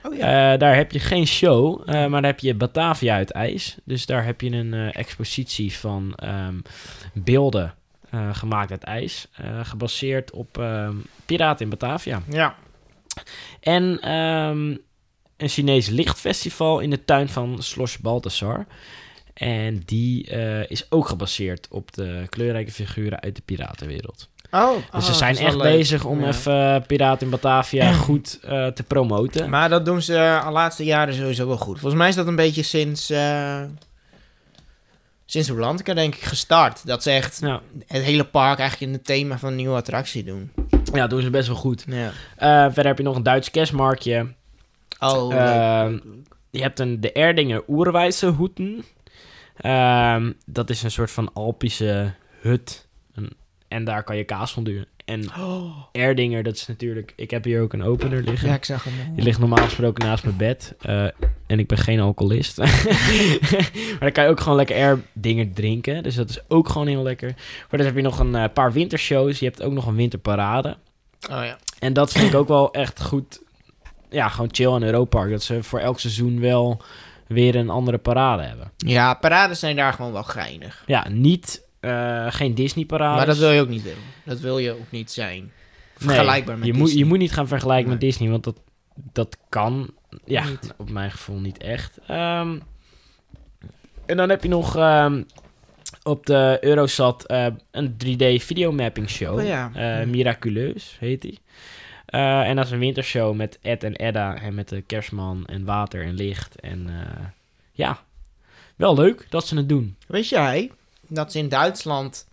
Oh ja. eh, daar heb je geen show, eh, maar daar heb je Batavia uit ijs. Dus daar heb je een eh, expositie van ehm, beelden gemaakt uit ijs. gebaseerd op ehm Piraten in Batavia. ja. En ehm, een Chinees lichtfestival in de tuin van Schloss Balthasar. En die is ook gebaseerd op de kleurrijke figuren uit de piratenwereld. Oh, Dus oh, ze zijn dat is wel echt leuk. bezig om Ja. even uh, Piraten in Batavia goed eh, te promoten. Maar dat doen ze eh, de laatste jaren sowieso wel goed. Volgens mij is dat een beetje sinds... eh sinds Rolantica denk ik gestart. Dat ze echt Ja, het hele park eigenlijk in het thema van een nieuwe attractie doen. ja, doen ze best wel goed. Ja. Eh, verder heb je nog een Duits kerstmarktje. Oh, Ehm, leuk. Je hebt een, de Erdinger Oerwijze Hoeten. Ehm, dat is een soort van Alpische hut. En daar kan je kaas van duwen. En Oh, Erdinger, dat is natuurlijk... Ik heb hier ook een opener liggen. ja, ik zag hem. Die ligt normaal gesproken naast mijn bed. Eh, en ik ben geen alcoholist. maar dan kan je ook gewoon lekker Erdinger drinken. Dus dat is ook gewoon heel lekker. Verder heb je nog een eh, paar wintershows. Je hebt ook nog een winterparade. Oh ja. En dat vind ik ook wel echt goed. Ja, gewoon chill in Europa Park. Dat ze voor elk seizoen wel weer een andere parade hebben. Ja, parades zijn daar gewoon wel geinig. Ja, niet... eh, geen Disney parade. Maar dat wil je ook niet willen. Dat wil je ook niet zijn. Vergelijkbaar met je moet, Disney. je moet niet gaan vergelijken met. Disney, want dat, dat kan, ja, Niet. op mijn gevoel niet echt. Ehm, en dan heb je nog ehm, op de Eurosat eh, een 3D videomapping show. Oh ja. Eh, Miraculeus heet die. Eh, en dat is een wintershow met Ed en Edda en met de kerstman en water en licht. En eh, ja, wel leuk dat ze het doen. Weet jij dat ze in Duitsland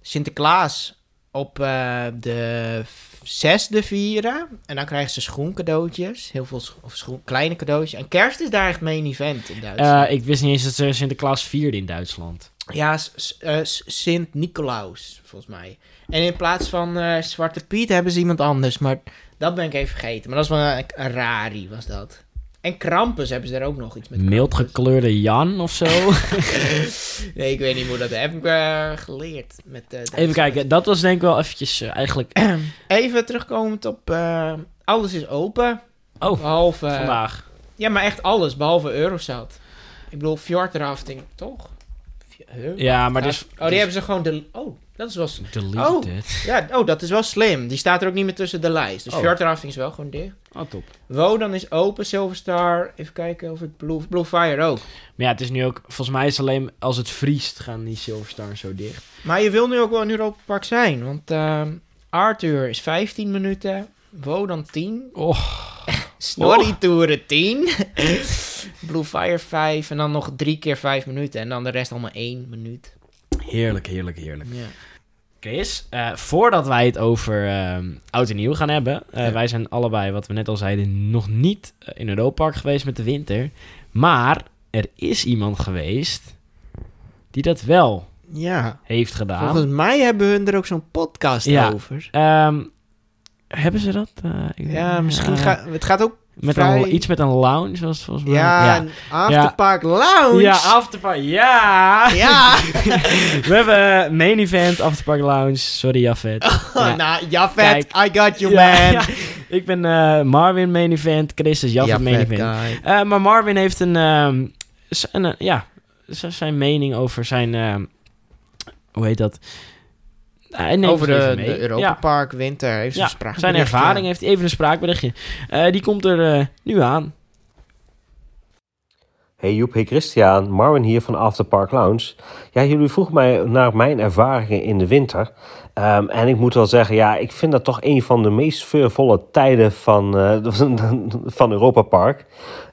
Sinterklaas op eh, de zesde vieren? En dan krijgen ze schoencadeautjes. Heel veel scho- of schoen, kleine cadeautjes. En kerst is daar echt main event in Duitsland. Eh, ik wist niet eens dat ze Sinterklaas vierde in Duitsland. Ja, eh, Sint-Nicolaus, volgens mij. En in plaats van Zwarte Piet hebben ze iemand anders. Maar dat ben ik even vergeten. Maar dat is wel een, een rari, was dat. En Krampus hebben ze daar ook nog iets met. Mild Krampus. gekleurde Jan of zo. nee, ik weet niet hoe dat heb ik eh, geleerd. Met, eh, Even kijken, dat was denk ik wel eventjes eh, eigenlijk... Even terugkomend op... alles is open. Oh, Behalve... vandaag. Ja, maar echt alles. Behalve Eurosat. Ik bedoel, fjordrafting, toch? Ja, maar dus... Oh, die hebben ze gewoon... De, oh, dat is wel... Deleted. Oh. Ja, oh, dat is wel slim. Die staat er ook niet meer tussen de lijst. Dus Oh. is wel gewoon dicht. Oh, top. Wodan is open, Silverstar. Even kijken of het Blue, Blue Fire ook. Maar ja, het is nu ook... Volgens mij is het alleen als het vriest gaan die Silverstars zo dicht. Maar je wil nu ook wel in Europa Park zijn. Want ehm, Arthur is 15 minuten. Wodan 10. Oh, Snorri Touren 10. Blue Fire 5. En dan nog drie keer 5 minuten. En dan de rest allemaal 1 minuut. heerlijk, heerlijk, heerlijk. Ja. Chris, eh, voordat wij het over ehm oud en nieuw gaan hebben... eh, Ja. Wij zijn allebei, wat we net al zeiden, nog niet eh, in Europa Park geweest met de winter. Maar er is iemand geweest die dat wel ja. heeft gedaan. Volgens mij hebben hun er ook zo'n podcast Ja. over. Ehm, hebben ze dat? Ik- Ja, misschien gaat... Het gaat ook Met vrij- een, iets met een lounge, was het volgens mij. Ja, ja. een afterpark lounge. Ja, afterpark. Ja! Ja. We hebben main event, afterpark lounge. Sorry, Jafet. Ja. nou, Jafet. I got you, man. Ik ben eh, Marvin main event, Chris is Jafet main event. Eh, maar Marvin heeft een, ehm, eh, ja, zijn mening over zijn, ehm, hoe heet dat? Neemt Over de, Europa Ja. Park Winter heeft zijn spraak. Zijn ervaring heeft hij even een spraakberichtje. Eh, die komt er eh, nu aan. Hey Joep, hey Christian, Marvin hier van Afterpark Lounge. Ja, jullie vroegen mij naar mijn ervaringen in de winter. Ehm, en ik moet wel zeggen, ja, ik vind dat toch een van de meest sfeervolle tijden van, eh, van Europa Park.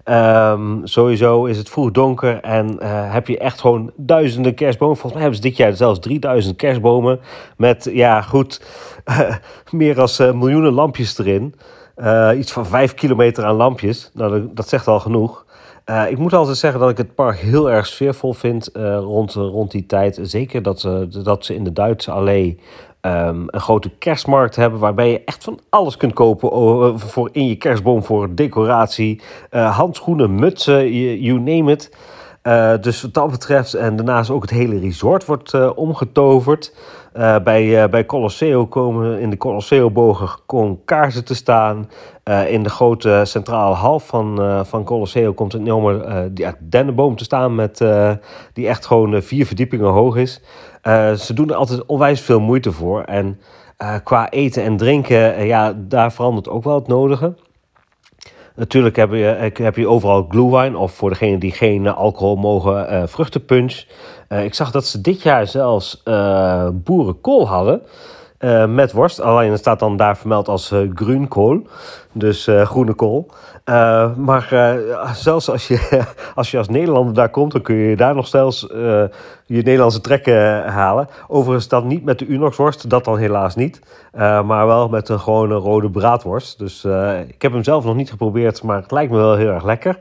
Ehm, sowieso is het vroeg donker en eh, heb je echt gewoon duizenden kerstbomen. Volgens mij hebben ze dit jaar zelfs 3000 kerstbomen. Met, ja, goed, meer dan miljoenen lampjes erin. Eh, iets van 5 kilometer aan lampjes. Nou, dat, dat zegt al genoeg. Eh, ik moet altijd zeggen dat ik het park heel erg sfeervol vind eh, rond, rond die tijd. Zeker dat, ze dat ze in de Duitse allee ehm, een grote kerstmarkt hebben... waarbij je echt van alles kunt kopen voor in je kerstboom... voor decoratie, eh, handschoenen, mutsen, you, you name it. Eh, dus wat dat betreft, en daarnaast ook het hele resort wordt eh, omgetoverd. Eh, bij, eh, bij Colosseo komen in de Colosseo-bogen gewoon kaarsen te staan. Eh, in de grote centrale hal van, van Colosseo komt een enorme die, dennenboom te staan... Met, die echt gewoon vier verdiepingen hoog is. Ze doen er altijd onwijs veel moeite voor. En qua eten en drinken, ja, daar verandert ook wel het nodige. Natuurlijk heb je, eh, heb je overal glühwein of voor degenen die geen alcohol mogen, eh, vruchtenpunch. Eh, ik zag dat ze dit jaar zelfs boerenkool hadden met worst. Alleen het staat dan daar vermeld als groenkool, dus groene kool. Eh, maar eh, zelfs als je, als je als Nederlander daar komt, dan kun je daar nog zelfs eh, je Nederlandse trekken halen. Overigens dan niet met de Unox-worst, dat dan helaas niet. Maar wel met een gewone rode braadworst. Dus ik heb hem zelf nog niet geprobeerd, maar het lijkt me wel heel erg lekker.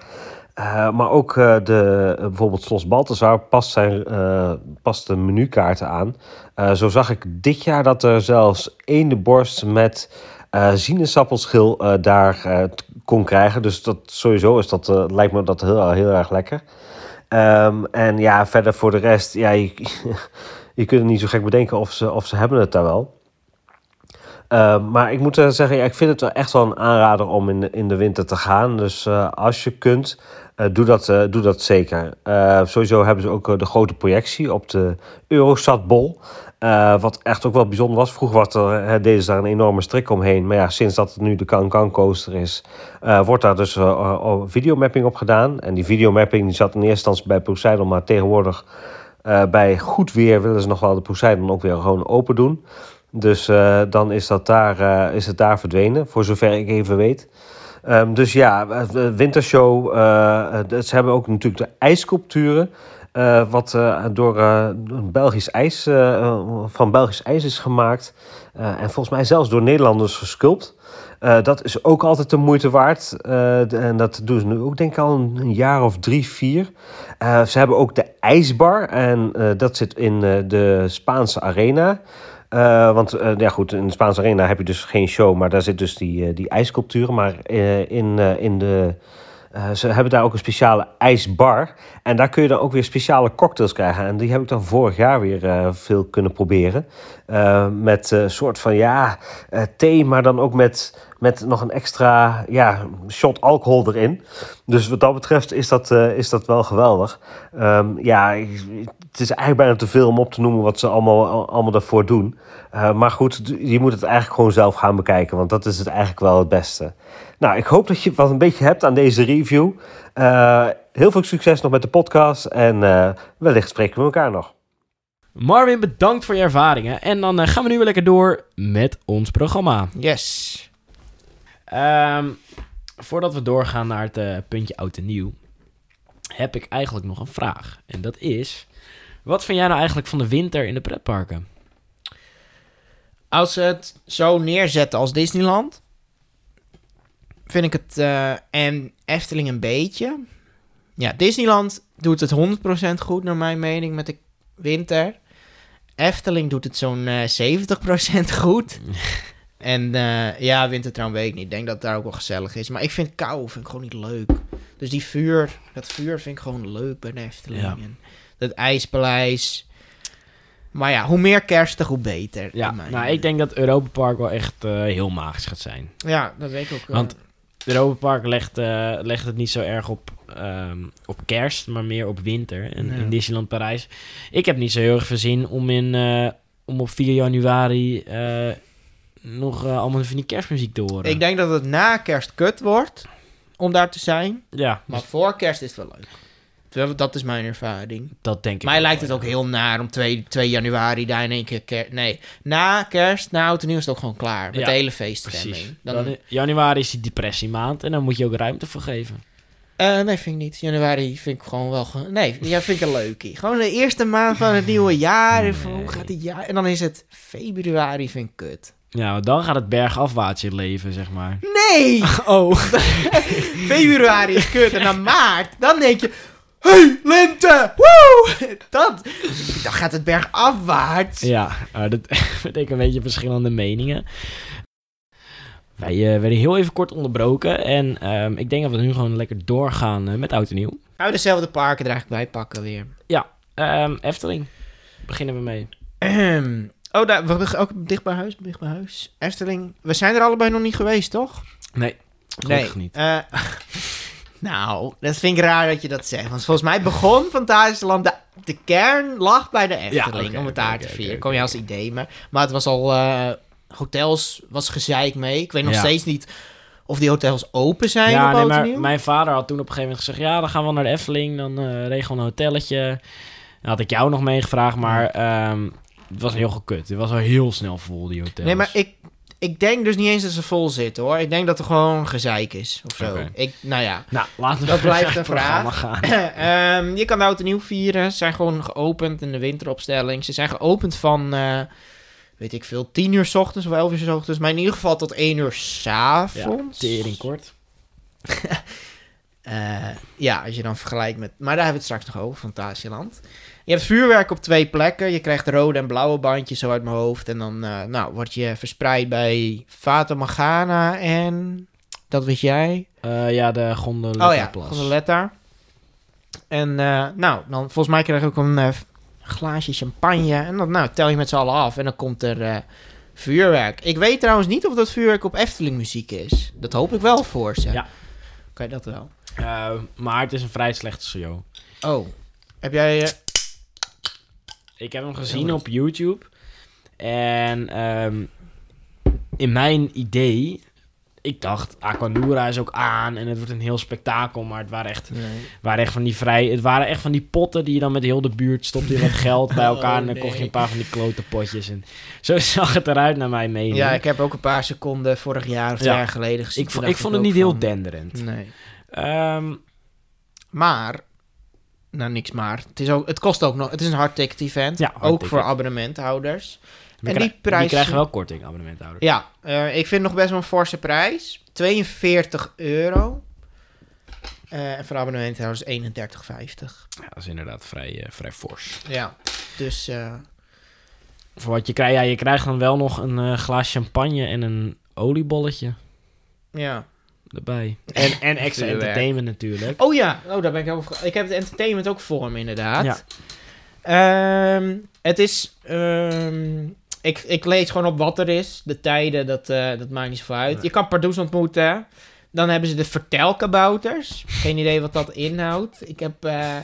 Maar ook de, bijvoorbeeld Slos Balthazar past, zijn, past de menukaarten aan. Zo zag ik dit jaar dat er zelfs één borst met eh sinaasappelschil eh, daar eh, kon krijgen. Dus dat, sowieso is dat, lijkt me dat heel, heel erg lekker. Ehm, en ja, verder voor de rest, ja, je, kunt het niet zo gek bedenken of ze, of ze hebben het daar wel. Uh, maar ik moet uh, zeggen, ja, ik vind het wel echt wel een aanrader om in de, in de winter te gaan. Dus uh, als je kunt, doe, dat, doe dat zeker. sowieso hebben ze ook de grote projectie op de Eurosat-bol. wat echt ook wel bijzonder was. Vroeger was er, deden ze daar een enorme strik omheen. Maar ja, sinds dat het nu de Can-Can coaster is, wordt daar dus videomapping op gedaan. En die videomapping die zat in eerste instantie bij Poseidon, maar tegenwoordig bij goed weer willen ze nog wel de Poseidon ook weer gewoon open doen. Dus uh, dan is, dat daar, uh, is het daar verdwenen, voor zover ik even weet. Um, dus ja, wintershow. Uh, ze hebben ook natuurlijk de ijssculpturen. wat door Belgisch ijs, van Belgisch ijs is gemaakt. en volgens mij zelfs door Nederlanders gesculpt. dat is ook altijd de moeite waard. en dat doen ze nu ook, denk ik, al een, jaar of drie, vier. ze hebben ook de ijsbar. En dat zit in de Spaanse arena. Uh, want uh, ja, goed, in de Spaanse Arena heb je dus geen show, maar daar zit dus die, uh, die. Maar in, in de. Ze hebben daar ook een speciale ijsbar. En daar kun je dan ook weer speciale cocktails krijgen. En die heb ik dan vorig jaar weer veel kunnen proberen. met een soort van ja, thee, maar dan ook met, met nog een extra ja, shot alcohol erin. Dus wat dat betreft is dat, is dat wel geweldig. Um, ja, het is eigenlijk bijna te veel om op te noemen wat ze allemaal, allemaal daarvoor doen. Uh, maar goed, je moet het eigenlijk gewoon zelf gaan bekijken, want dat is het eigenlijk wel het beste. Nou, ik hoop dat je wat een beetje hebt aan deze review. Uh, heel veel succes nog met de podcast en uh, wellicht spreken we elkaar nog. Marvin, bedankt voor je ervaringen. En dan gaan we nu weer lekker door met ons programma. Yes. Um, voordat we doorgaan naar het puntje oud en nieuw, heb ik eigenlijk nog een vraag. En dat is, wat vind jij nou eigenlijk van de winter in de pretparken? Als ze het zo neerzetten als Disneyland, vind ik het uh, en Efteling een beetje. Ja, Disneyland doet het 100% goed naar mijn mening met de winter. Efteling doet het zo'n uh, 70% goed. En eh, ja, wintertrouw weet ik niet. Ik denk dat het daar ook wel gezellig is. Maar ik vind kou vind ik gewoon niet leuk. Dus die vuur, dat vuur vind ik gewoon leuk bij de Efteling. Ja. En dat ijspaleis. Maar ja, hoe meer kerstig, hoe beter. Ja, nou, ik denk dat Europa Park wel echt eh, heel magisch gaat zijn. Ja, dat weet ik ook. wel. Want Europa Park legt, eh, legt het niet zo erg op, ehm, op kerst, maar meer op winter. En Ja. in Disneyland Parijs. Ik heb niet zo heel erg veel zin om, in, eh, om op 4 januari eh, nog eh, allemaal van die kerstmuziek te horen. Ik denk dat het na kerst kut wordt om daar te zijn. ja, Maar dus voor kerst is het wel leuk. Dat is mijn ervaring. dat denk ik Mij lijkt wel, het ook ja. heel naar om 2, 2 januari daar in één keer... nee, na kerst, na oud en nieuw is het ook gewoon klaar. Met Ja, de hele feeststemming. Dan, januari is die depressiemaand en dan moet je ook ruimte voor geven. Eh, nee, vind ik niet. Januari vind ik gewoon wel... ge- Nee, ja, vind ik een leukie. Gewoon de eerste maand van het nieuwe jaar. Hoe gaat het jaar? En dan is het februari, vind ik kut. Ja, dan gaat het bergafwaarts in leven, zeg maar. Nee! Oh. februari is kut. En dan maart, dan denk je... Hey, lente! Woe! Dat, dan gaat het berg afwaarts. Ja, uh, dat betekent een beetje verschillende meningen. Wij eh, werden heel even kort onderbroken. En ehm, ik denk dat we nu gewoon lekker doorgaan eh, met oud en nieuw. Gaan we dezelfde parken er eigenlijk bij pakken weer. Ehm, Efteling. Beginnen we mee. Ahem. Oh, daar, we ook dicht bij huis, dicht bij huis. Efteling. We zijn er allebei nog niet geweest, toch? Nee, gelukkig niet. Eh, nou, dat vind ik raar dat je dat zegt. Want volgens mij begon Fantasieland... De, de kern lag bij de Efteling, oké, om het daar oké, te oké, vieren. oké. Kom je als idee, maar, maar het was al... eh, hotels was gezeik mee. Ik weet nog Ja. steeds niet of die hotels open zijn Ja, op nee, Oud en maar Nieuw. mijn vader had toen op een gegeven moment gezegd... Ja, dan gaan we naar de Efteling. Dan eh regelen we een hotelletje. Dan had ik jou nog meegevraagd, maar ehm, het was heel gekut. Het was al heel snel vol, die hotels. Nee, maar ik, ik denk dus niet eens dat ze vol zitten, hoor. Ik denk dat er gewoon gezeik is, of zo. Ik, nou ja. Nou, laten we Dat blijft een het programma gaan. Ehm, je kan de oud en nieuw vieren. Ze zijn gewoon geopend in de winteropstelling. Ze zijn geopend van, eh, weet ik veel, 10 uur s ochtends of 11 uur s ochtends. Maar in ieder geval tot 1 uur s Ja, avonds. tering kort. Eh, ja, als je dan vergelijkt met... Maar daar hebben we het straks nog over, Fantasieland. Je hebt vuurwerk op twee plekken. Je krijgt rode en blauwe bandjes zo uit mijn hoofd. En dan eh, nou, word je verspreid bij Fata Morgana en... Dat weet jij? Eh, ja, de gondoletta Oh ja. Gondoletta. En eh, nou, dan volgens mij krijg je ook een glaasje champagne. En dan nou, tel je met z'n allen af. En dan komt er vuurwerk. Ik weet trouwens niet of dat vuurwerk op Efteling muziek is. Dat hoop ik wel voor ze. Ja. Kan je dat wel? Maar het is een vrij slechte show. Oh. Heb jij... Ik heb hem gezien op YouTube. En ehm, in mijn idee... Ik dacht, Aquanura is ook aan en het wordt een heel spektakel. Maar het waren echt, waren echt van die vrij... Het waren echt van die potten die je dan met heel de buurt stopte je wat geld bij elkaar. Oh, en dan nee. kocht je een paar van die klote potjes. En zo zag het eruit naar mijn mening. ja, ik heb ook een paar seconden vorig jaar of twee Ja. jaar geleden gezien. ik, vond, ik vond het niet heel denderend. Nee. Ehm, Maar... Nou, niks maar. Het, is ook, het kost ook nog... Het is een hard ticket event. Ja, hard ook ticket. voor abonnementhouders. En die prijs- krijgen wel korting, abonnementhouders. Ja, eh, ik vind nog best wel een forse prijs. 42 euro. Eh, en voor abonnementhouders 31,50. Ja, dat is inderdaad vrij, eh, vrij fors. Ja. Dus Voor wat je krijgt, ja, je krijgt dan wel nog een glaas champagne en een oliebolletje ja. Erbij. En, en extra entertainment natuurlijk. Oh ja, oh, daar ben ik over. Ik heb het entertainment ook voor me, inderdaad. Ja. Ehm, het is. ehm, ik, ik lees gewoon op wat er is. De tijden, dat, eh, dat maakt niet zoveel uit. Nee. Je kan Pardoes ontmoeten. Dan hebben ze de vertelkabouters. Geen idee wat dat inhoudt. Ik heb. eh,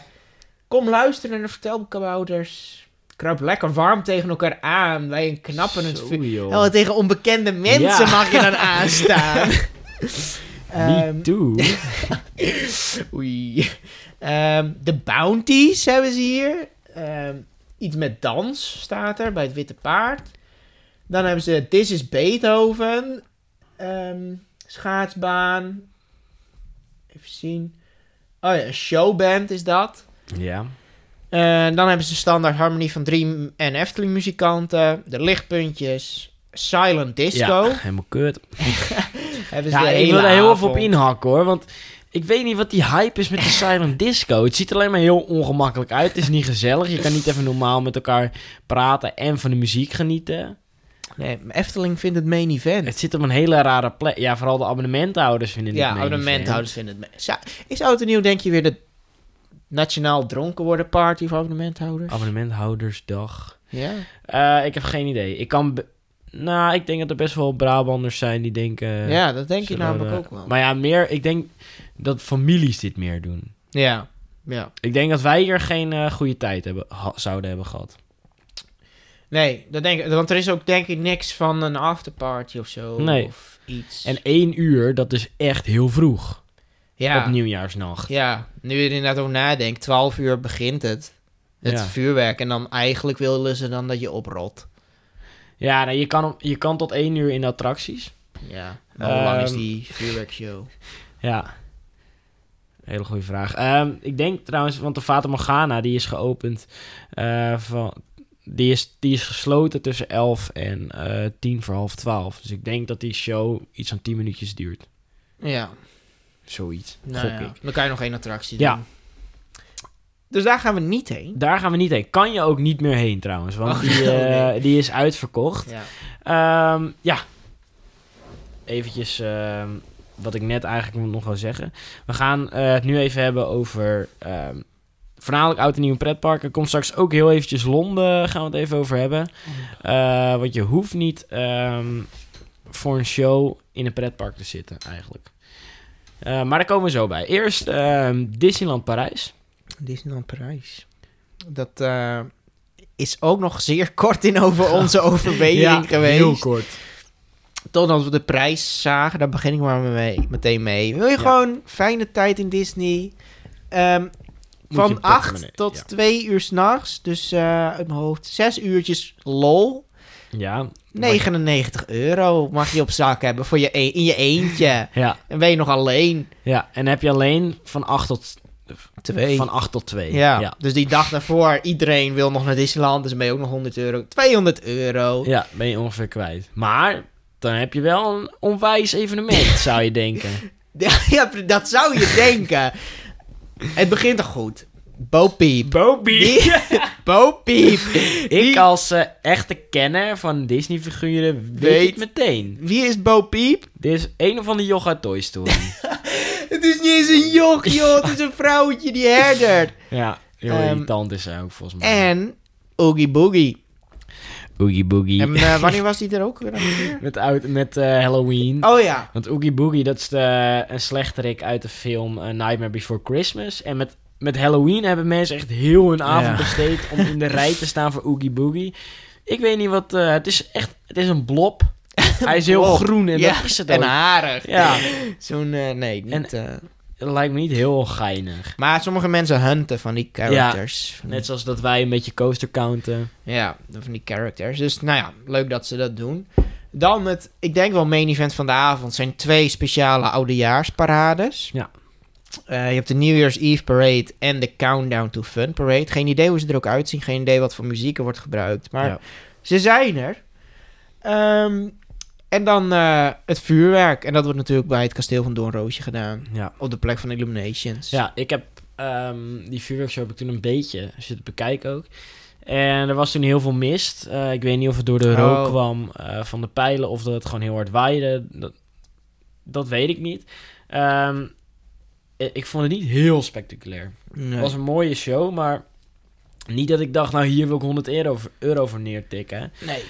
kom luisteren naar de vertelkabouters. Kruip lekker warm tegen elkaar aan. Bij een knapperend Zo, vuur. Oh, tegen onbekende mensen Ja. mag je dan aanstaan. Ehm, Me too. Oei. Ehm, de bounties hebben ze hier. Ehm, iets met dans staat er bij het Witte Paard. Dan hebben ze This is Beethoven. Ehm, schaatsbaan. Even zien. Oh ja, een showband is dat. ja. Eh, dan hebben ze standaard harmonie van drie en Efteling muzikanten. De lichtpuntjes. Silent Disco. Ja, helemaal kut. Hebben ze Ja, ik wil daar heel even op inhakken hoor. Want ik weet niet wat die hype is met de silent disco. Het ziet er alleen maar heel ongemakkelijk uit. Het is niet gezellig. Je kan niet even normaal met elkaar praten en van de muziek genieten. Nee, Efteling vindt het main event. Het zit op een hele rare plek. Ja, vooral de abonnementhouders vinden het ja, main event. abonnementhouders vinden het... Zou- Is oud en nieuw, denk je, weer de nationaal dronken worden party voor abonnementhouders? Abonnementhoudersdag. Ja? Eh, ik heb geen idee. Ik kan... Nou, ik denk dat er best wel Brabanders zijn die denken... ja, dat denk je namelijk we- ook wel. Maar ja, meer... Ik denk dat families dit meer doen. Ja, ja. Ik denk dat wij hier geen eh, goede tijd hebben, ha- zouden hebben gehad. Nee, dat denk ik, want er is ook denk ik niks van een afterparty of zo. Nee. Of iets. En één uur, dat is echt heel vroeg. ja, Op nieuwjaarsnacht. ja, nu je er inderdaad over nadenkt, 12 uur begint het. Het Ja. vuurwerk. En dan eigenlijk willen ze dan dat je oprot. Ja, nou, je, kan, je kan tot één uur in de attracties. Ja. Maar hoe lang is Ehm, die vuurwerkshow? Ja. Hele goede vraag. Ehm, ik denk trouwens, want de Fata Morgana die is geopend eh, van... Die is, die is gesloten tussen 11 en eh 10 voor half 12. Dus ik denk dat die show iets van 10 minuutjes duurt. Ja. Zoiets. Nou gok ja, ik. Dan kan je nog één attractie doen. Ja. Dus daar gaan we niet heen. Daar gaan we niet heen. Kan je ook niet meer heen trouwens. Want Oh, die, oh, eh, nee. die is uitverkocht. Ja. Ehm, ja. Eventjes ehm, wat ik net eigenlijk nog wil zeggen. We gaan eh, het nu even hebben over ehm, voornamelijk oud en nieuw pretparken. Komt straks ook heel eventjes Londen gaan we het even over hebben. Eh, want je hoeft niet voor een show in een pretpark te zitten eigenlijk. Eh, maar daar komen we zo bij. Eerst Disneyland Parijs. Disneyland Parijs. Dat eh, is ook nog zeer kort in over onze overweging geweest. heel kort. Totdat we de prijs zagen, daar begin ik maar mee, meteen mee. Wil je Ja. gewoon fijne tijd in Disney? Ehm, van een 8 portemonnee, tot ja. 2 uur s'nachts. Dus eh uit mijn hoofd 6 uurtjes lol. Ja, 99 euro mag je op zak hebben voor je e- in je eentje. ja, En ben je nog alleen. ja. En heb je alleen van 8 tot, Twee. van 8 tot 2. ja. ja. dus die dag daarvoor, iedereen wil nog naar Disneyland, dus ben je ook nog 100 euro. 200 euro. Ja, ben je ongeveer kwijt. Maar dan heb je wel een onwijs evenement, zou je denken. Ja, dat zou je denken. Het begint toch goed. Bo Peep. Bobby! Die- Bo Peep. Ik als eh, echte kenner van Disney-figuren weet, Weet. het meteen. Wie is Bo Peep? Dit is een of andere joch uit Toy Story. Het is niet eens een joch, joh. Het is een vrouwtje die herdert. ja, heel Ehm, irritant is hij ook volgens mij. En Oogie Boogie. Oogie Boogie. En eh, wanneer was die er ook met oud, met eh, Halloween. Oh ja. Want Oogie Boogie, dat is de, een slechterik uit de film eh, Nightmare Before Christmas. En met, met Halloween hebben mensen echt heel hun avond Ja. besteed om in de rij te staan voor Oogie Boogie. Ik weet niet wat... eh, het is echt... Het is een blob. Hij is heel groen en ja. dat is het en ook. harig. Ja, Zo'n, eh, nee, niet... eh. dat lijkt me niet heel geinig. Maar sommige mensen hunten van die characters. Net zoals dat wij een beetje coaster counten. Ja, van die characters. Dus nou ja, leuk dat ze dat doen. Dan het, ik denk wel main event van de avond, zijn twee speciale oudejaarsparades. Ja. Eh, je hebt de New Year's Eve Parade en de Countdown to Fun Parade. Geen idee hoe ze er ook uitzien, geen idee wat voor muziek er wordt gebruikt. Maar Ja. ze zijn er. Ehm, en dan eh, het vuurwerk. En dat wordt natuurlijk bij het kasteel van Doornroosje gedaan. Ja. Op de plek van Illuminations. Ja, ik heb ehm, die vuurwerkshow heb ik toen een beetje zitten bekijken ook. En er was toen heel veel mist. Eh, ik weet niet of het door de rook Oh. kwam eh, van de pijlen of dat het gewoon heel hard waaide. Dat, dat weet ik niet. Ehm, ik vond het niet heel spectaculair. Nee. Het was een mooie show, maar niet dat ik dacht, nou hier wil ik 100 euro, voor- euro voor neertikken. nee.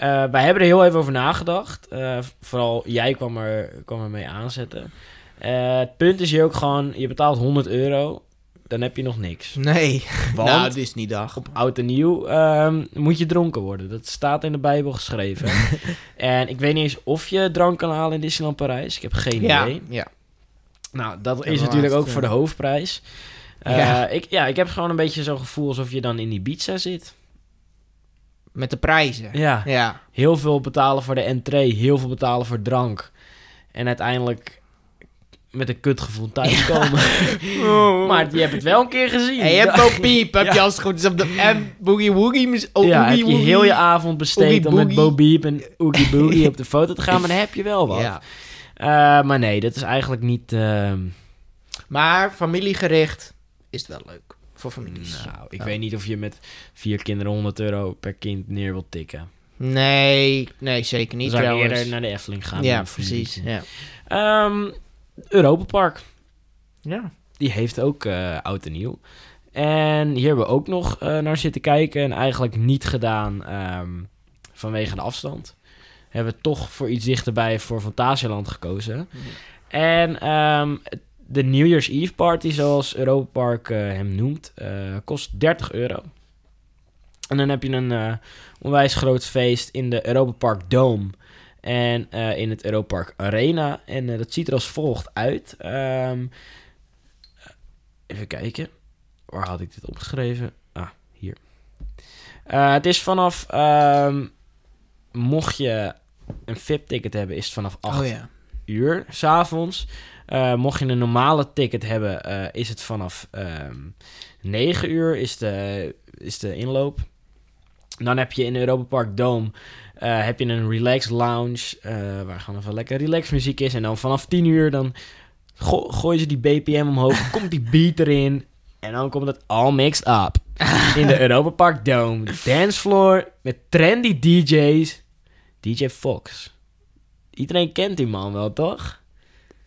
Eh, wij hebben er heel even over nagedacht. Eh, vooral jij kwam er, kwam er mee aanzetten. Eh, het punt is hier ook gewoon, je betaalt 100 euro, dan heb je nog niks. Nee. Want nou, Disneydag. op oud en nieuw ehm, moet je dronken worden. Dat staat in de Bijbel geschreven. en ik weet niet eens of je drank kan halen in Disneyland Parijs. Ik heb geen Ja, idee. ja. Nou, dat Ja, is natuurlijk ook voor de hoofdprijs. Eh, Ja. Ik, ja, ik heb gewoon een beetje zo'n gevoel alsof je dan in die pizza zit. Met de prijzen. Ja, Ja. heel veel betalen voor de entree, heel veel betalen voor drank. En uiteindelijk met een kutgevoel thuiskomen. maar je hebt het wel een keer gezien. Je hebt Bo Peep, heb je als het goed is op de... En Boogie Woogie... Oh, ja, heb je heel je avond besteed om met. Bo Beep en Oogie Boogie op de foto te gaan, maar dan heb je wel wat. Ja. Eh, maar nee, dat is eigenlijk niet... ehm, Maar familiegericht is het wel leuk. Voor families. nou, ik Ja. weet niet of je met vier kinderen 100 euro per kind neer wilt tikken. Nee, nee, zeker niet Dan zou trouwens. eerder naar de Efteling gaan. ja, precies. Ja. Ehm, Europa Park. ja. Die heeft ook eh, oud en nieuw. En hier hebben we ook nog eh, naar zitten kijken. En eigenlijk niet gedaan ehm, vanwege de afstand. Hebben we toch voor iets dichterbij voor Fantasialand gekozen. En ehm, de New Year's Eve party, zoals Europa Park eh, hem noemt, eh, kost 30 euro. En dan heb je een eh, onwijs groot feest in de Europa Park Dome. En in het Europa Park Arena. En dat ziet er als volgt uit. Ehm, even kijken. Waar had ik dit opgeschreven? Ah, hier. Het is vanaf... ehm, mocht je een VIP-ticket hebben, is het vanaf 8 Oh ja. uur s'avonds. Eh mocht je een normale ticket hebben, eh, is het vanaf ehm 9 uur is de, is de inloop. Dan heb je in Europa Park Dome eh, heb je een relax lounge, waar gewoon even lekker relax muziek is. En dan vanaf 10 uur dan go gooien ze die BPM omhoog, komt die beat erin. En dan komt het all mixed up. In de Europa Park Dome. Dancefloor met trendy DJ's. DJ Fox. Iedereen kent die man wel, toch?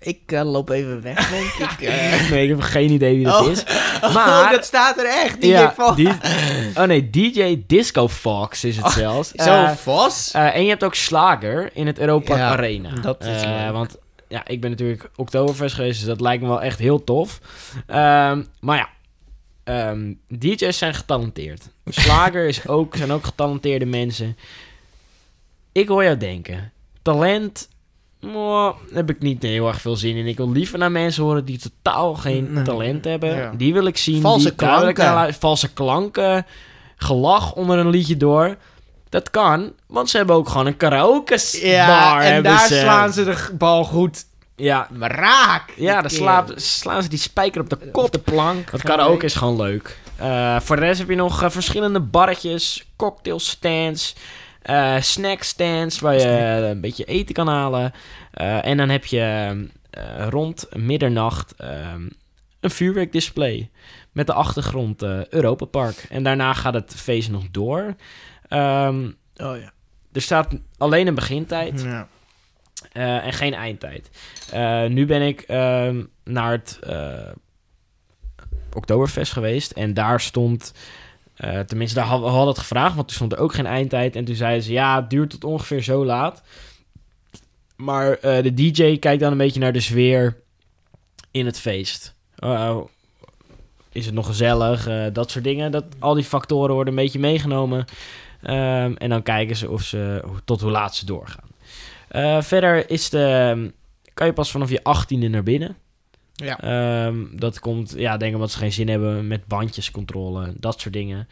Ik eh, loop even weg, denk ik. eh. Nee, ik heb geen idee wie dat Oh. is. oh, Maar- dat staat er echt. DJ ja, die- oh nee, DJ Disco Fox is het zelfs. Zo, Eh, Vos? eh, en je hebt ook Slager in het Europa Ja, Arena. dat is Eh. Want ja, ik ben natuurlijk Oktoberfest geweest, dus dat lijkt me wel echt heel tof. Ehm, maar ja, ehm, DJ's zijn getalenteerd. Slager is ook, zijn ook getalenteerde mensen. Ik hoor jou denken, talent, mwah, heb ik niet heel erg veel zin in. Ik wil liever naar mensen horen die totaal geen Nee. talent hebben. Ja. Die wil ik zien. Valse die klanken. naar valse klanken, gelach onder een liedje door. Dat kan, want ze hebben ook gewoon een karaoke Ja, bar. en daar ze. slaan ze de bal goed Ja, raak. ja dan slaan, slaan ze die spijker op de Op kop. de plank. Dat karaoke is gewoon leuk. Eh, voor de rest heb je nog eh, verschillende barretjes, cocktailstands, eh snackstands waar je een beetje eten kan halen. Eh, en dan heb je eh, rond middernacht ehm, een vuurwerkdisplay met de achtergrond Europa Park. En daarna gaat het feest nog door. Ehm, Oh ja. er staat alleen een begintijd. ja. En geen eindtijd. Nu ben ik ehm, naar het Oktoberfest geweest. En daar stond... eh, tenminste, daar hadden we hadden het gevraagd. Want toen stond er ook geen eindtijd. En toen zeiden ze... Ja, het duurt tot ongeveer zo laat. Maar eh, de DJ kijkt dan een beetje naar de sfeer in het feest. Uh, is het nog gezellig? Eh, dat soort dingen. Dat, al die factoren worden een beetje meegenomen. Ehm, en dan kijken ze of ze, tot hoe laat ze doorgaan. Verder is de, kan je pas vanaf je 18e naar binnen. Ja. Ehm, dat komt, ja, denk omdat ze geen zin hebben met bandjescontrole, dat soort dingen.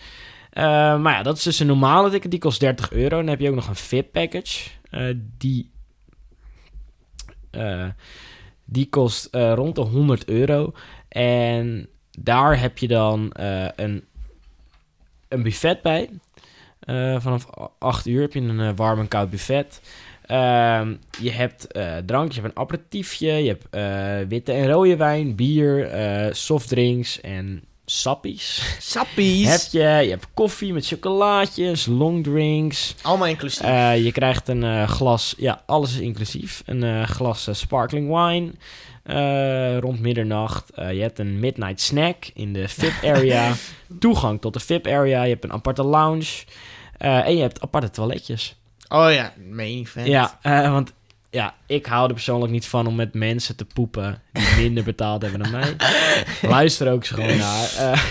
Eh, maar ja, dat is dus een normale ticket, die kost 30 euro. Dan heb je ook nog een VIP-package. Eh, die, eh, die kost eh, rond de 100 euro. En daar heb je dan een, een buffet bij. Vanaf 8 uur heb je een warm en koud buffet. Ehm, je hebt eh drank, je hebt een aperitiefje, je hebt eh, witte en rode wijn, bier, eh, softdrinks en sappies. Sappies. Heb je, je hebt koffie met chocolaatjes, longdrinks. Allemaal inclusief. Je krijgt een glas, ja, alles is inclusief. Een glas sparkling wine rond middernacht. Je hebt een midnight snack in de VIP area. Toegang tot de VIP area. Je hebt een aparte lounge. En je hebt aparte toiletjes. Oh ja, main event. Ja, eh, want ja, ik hou er persoonlijk niet van om met mensen te poepen die minder betaald hebben dan mij. Luister ook eens gewoon naar. Eh,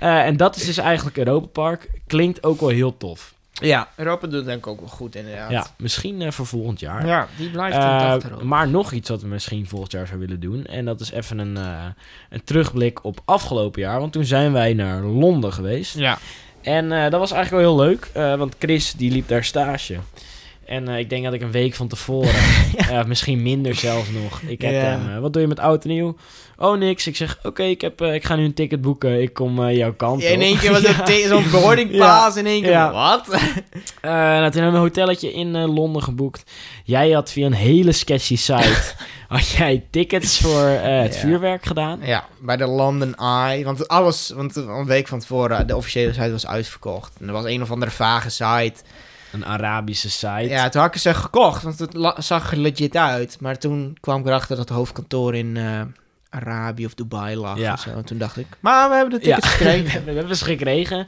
eh, en dat is dus eigenlijk Europa Park. Klinkt ook wel heel tof. Ja, Europa doet denk ik ook wel goed inderdaad. Ja, misschien voor volgend jaar. Ja, die blijft achterhoofd. maar nog iets wat we misschien volgend jaar zouden willen doen. En dat is even een, een terugblik op afgelopen jaar. Want toen zijn wij naar Londen geweest. Ja. En eh, dat was eigenlijk wel heel leuk. eh, want Chris die liep daar stage. En eh, ik denk dat ik een week van tevoren, eh, misschien minder zelfs nog. Ik heb Ja. eh, wat doe je met oud en nieuw? Oh, niks. Ik zeg, oké, ik heb, ik ga nu een ticket boeken. Ik kom jouw kant Ja, in één keer was het zo'n boarding pass in één keer. Wat? Nou, toen hebben we een hotelletje in Londen geboekt. Jij had via een hele sketchy site... had jij tickets voor het vuurwerk gedaan. Ja, bij de London Eye. Want alles, want een week van tevoren, de officiële site was uitverkocht. En er was een of andere vage site. Een Arabische site. Ja, toen had ik ze gekocht, want het zag er legit uit. Maar toen kwam ik erachter dat het hoofdkantoor in eh, Arabië of Dubai lag. Ja. En, zo. en toen dacht ik, maar we hebben de tickets gekregen. we hebben ze gekregen.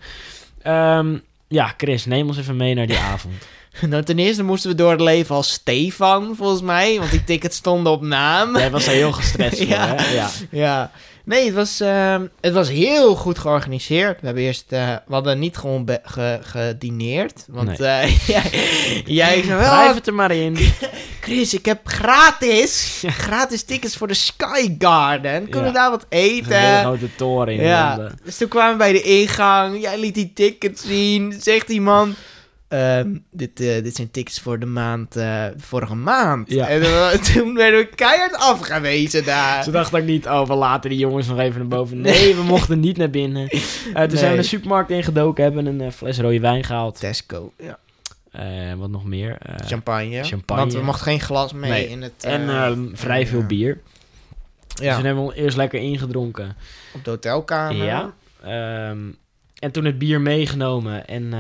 Ehm, ja, Chris, neem ons even mee naar die avond. nou, ten eerste moesten we door het leven als Stefan, volgens mij. Want die tickets stonden op naam. Jij was daar heel gestrest voor, Ja. hè? Ja. Ja, nee, het was, ehm, het was heel goed georganiseerd. We hebben eerst, eh, we hadden niet gewoon ge- gedineerd. Want eh, jij, jij zei, Blijf oh, het er maar in. Chris, ik heb gratis, gratis tickets voor de Sky Garden. Kunnen Ja. we daar wat is Een hele eten? grote toren in Ja, dus toen kwamen we bij de ingang. Jij liet die tickets zien. Zegt die man... ehm, dit, eh, dit zijn tickets voor de maand, eh, vorige maand. Ja. En eh, toen werden we keihard afgewezen daar. Ze dachten ook niet, oh, we laten die jongens nog even naar boven. Nee, we mochten niet naar binnen. Toen Nee. zijn we de supermarkt ingedoken, hebben een fles rode wijn gehaald. Tesco, ja. Wat nog meer? Champagne. champagne. Want we mochten geen glas mee Nee. in het... en vrij veel ja. bier. Dus Ja, toen hebben we eerst lekker ingedronken. op de hotelkamer. Ja. Ehm, en toen het bier meegenomen en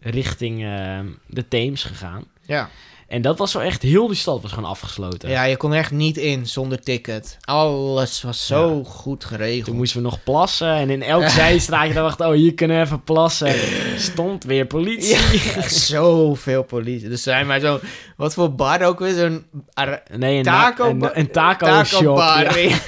richting ehm, de Theems gegaan. Ja. En dat was zo echt, heel die stad was gewoon afgesloten. ja, je kon echt niet in zonder ticket. Alles was zo goed geregeld. Toen moesten we nog plassen en in elk zijstraatje dacht oh, hier kunnen we even plassen. Stond weer politie. Ja, zoveel politie. Dus zijn maar zo... Wat voor bar ook weer? Zo'n Nee, een, taco, een, een taco, shop. bar ja.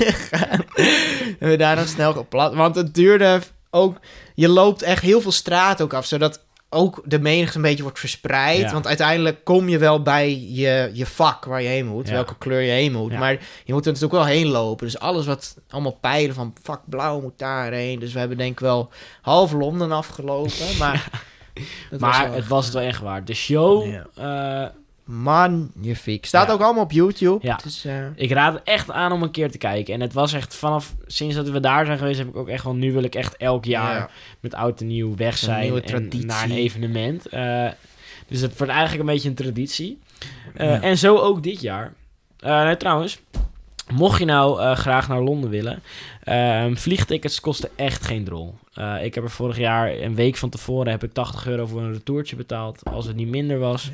en we daar nog snel geplat. Want het duurde ook... Je loopt echt heel veel straat ook af, zodat ook de menigte een beetje wordt verspreid. Ja. Want uiteindelijk kom je wel bij je, je vak waar je heen moet, Ja. welke kleur je heen moet. Ja. Maar je moet er natuurlijk wel heen lopen. Dus alles wat allemaal pijlen van vak blauw moet daarheen. Dus we hebben denk ik wel half Londen afgelopen. Maar, was Maar wel het was het wel echt waard. De show, Ja. Magnifiek. Staat Ja. ook allemaal op YouTube. Ja. Dus, eh, ik raad het echt aan om een keer te kijken. En het was echt vanaf, sinds dat we daar zijn geweest, heb ik ook echt wel, nu wil ik echt elk jaar ja. met oud en nieuw weg Een zijn nieuwe en traditie. naar een evenement. Eh, dus het wordt eigenlijk een beetje een traditie. Eh, Ja. En zo ook dit jaar. Eh, nee, trouwens, mocht je nou eh, graag naar Londen willen, ehm, vliegtickets kosten echt geen drol. Eh, ik heb er vorig jaar een week van tevoren heb ik 80 euro voor een retourtje betaald, als het niet minder was.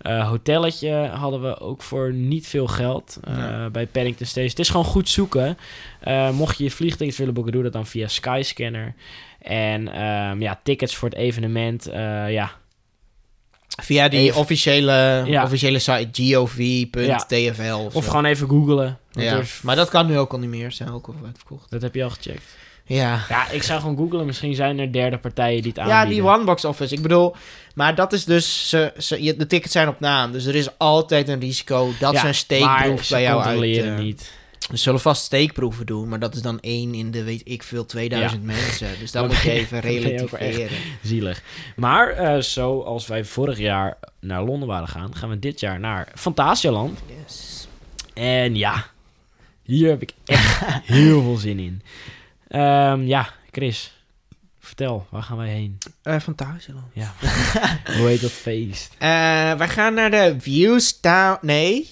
Eh, hotelletje hadden we ook voor niet veel geld eh, Ja. bij Paddington Station. Het is gewoon goed zoeken. Eh, mocht je je vliegtickets willen boeken, doe dat dan via Skyscanner. En ehm, ja, tickets voor het evenement, ja, Via die Even- officiële, Ja. officiële site gov.tfl of, of gewoon even googlen. Ja. er Maar dat kan nu ook al niet meer. Zijn ook al uitverkocht. Dat heb je al gecheckt. Ja. Ja, ik zou gewoon googlen. Misschien zijn er derde partijen die het Ja, aanbieden. die one box office. Ik bedoel, maar dat is dus... Ze, ze, je- de tickets zijn op naam. Dus er is altijd een risico dat Ja, ze een steekproef bij jou uit... eh, niet. Ze zullen vast steekproeven doen, maar dat is dan één in de, weet ik veel, 2000 mensen. Dus dan Dan moet je even relativeren. Zielig. Maar eh, zoals wij vorig jaar naar Londen waren gaan, gaan we dit jaar naar Fantasialand. Yes. En ja, hier heb ik echt heel veel zin in. Ehm, ja, Chris, vertel, waar gaan wij heen? Eh Fantasieland. Ja, hoe heet dat feest? Eh, wij gaan naar de Views Town. Nee.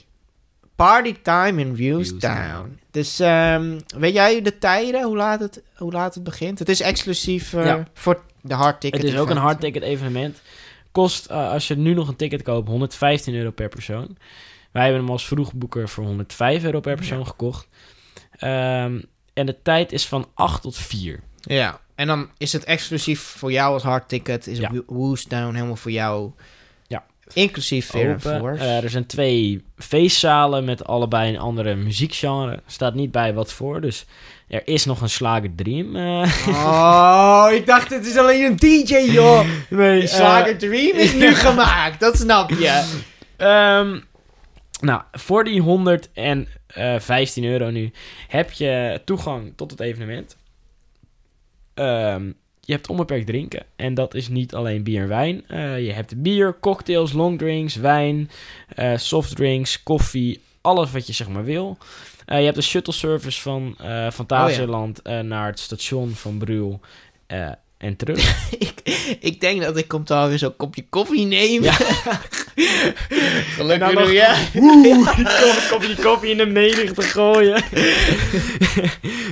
Party time in Views, Views Town. Dus ehm, weet jij de tijden, hoe laat het, hoe laat het begint? Het is exclusief eh, Ja. voor de hard ticket. Het is ook een hard ticket evenement. Kost, als je nu nog een ticket koopt, 115 euro per persoon. Wij hebben hem als vroegboeker voor 105 euro per persoon gekocht. Ehm, en de tijd is van 8 tot 4. Ja, en dan is het exclusief voor jou als hard ticket. Is Ja. Woo's helemaal voor jou. Ja. Inclusief Fear Open. Force. Eh, er zijn twee feestzalen met allebei een andere muziekgenre. Staat niet bij wat voor, dus er is nog een Slager Dream. eh. Oh, ik dacht het is alleen een DJ, joh. nee, Slager Dream is nu gemaakt, dat snap je. Ehm, nou, voor die 115 euro nu heb je toegang tot het evenement. Ehm, je hebt onbeperkt drinken. En dat is niet alleen bier en wijn. Eh, je hebt bier, cocktails, longdrinks, wijn, eh, softdrinks, koffie. Alles wat je zeg maar wil. Eh, je hebt de shuttle service van eh Fantasialand eh, naar het station van Bruel eh, en terug. ik, ik denk dat ik komt alweer zo'n kopje koffie neem. Ja. Gelukkig nog, ja. Kom een kopje koffie in de menigte gooien.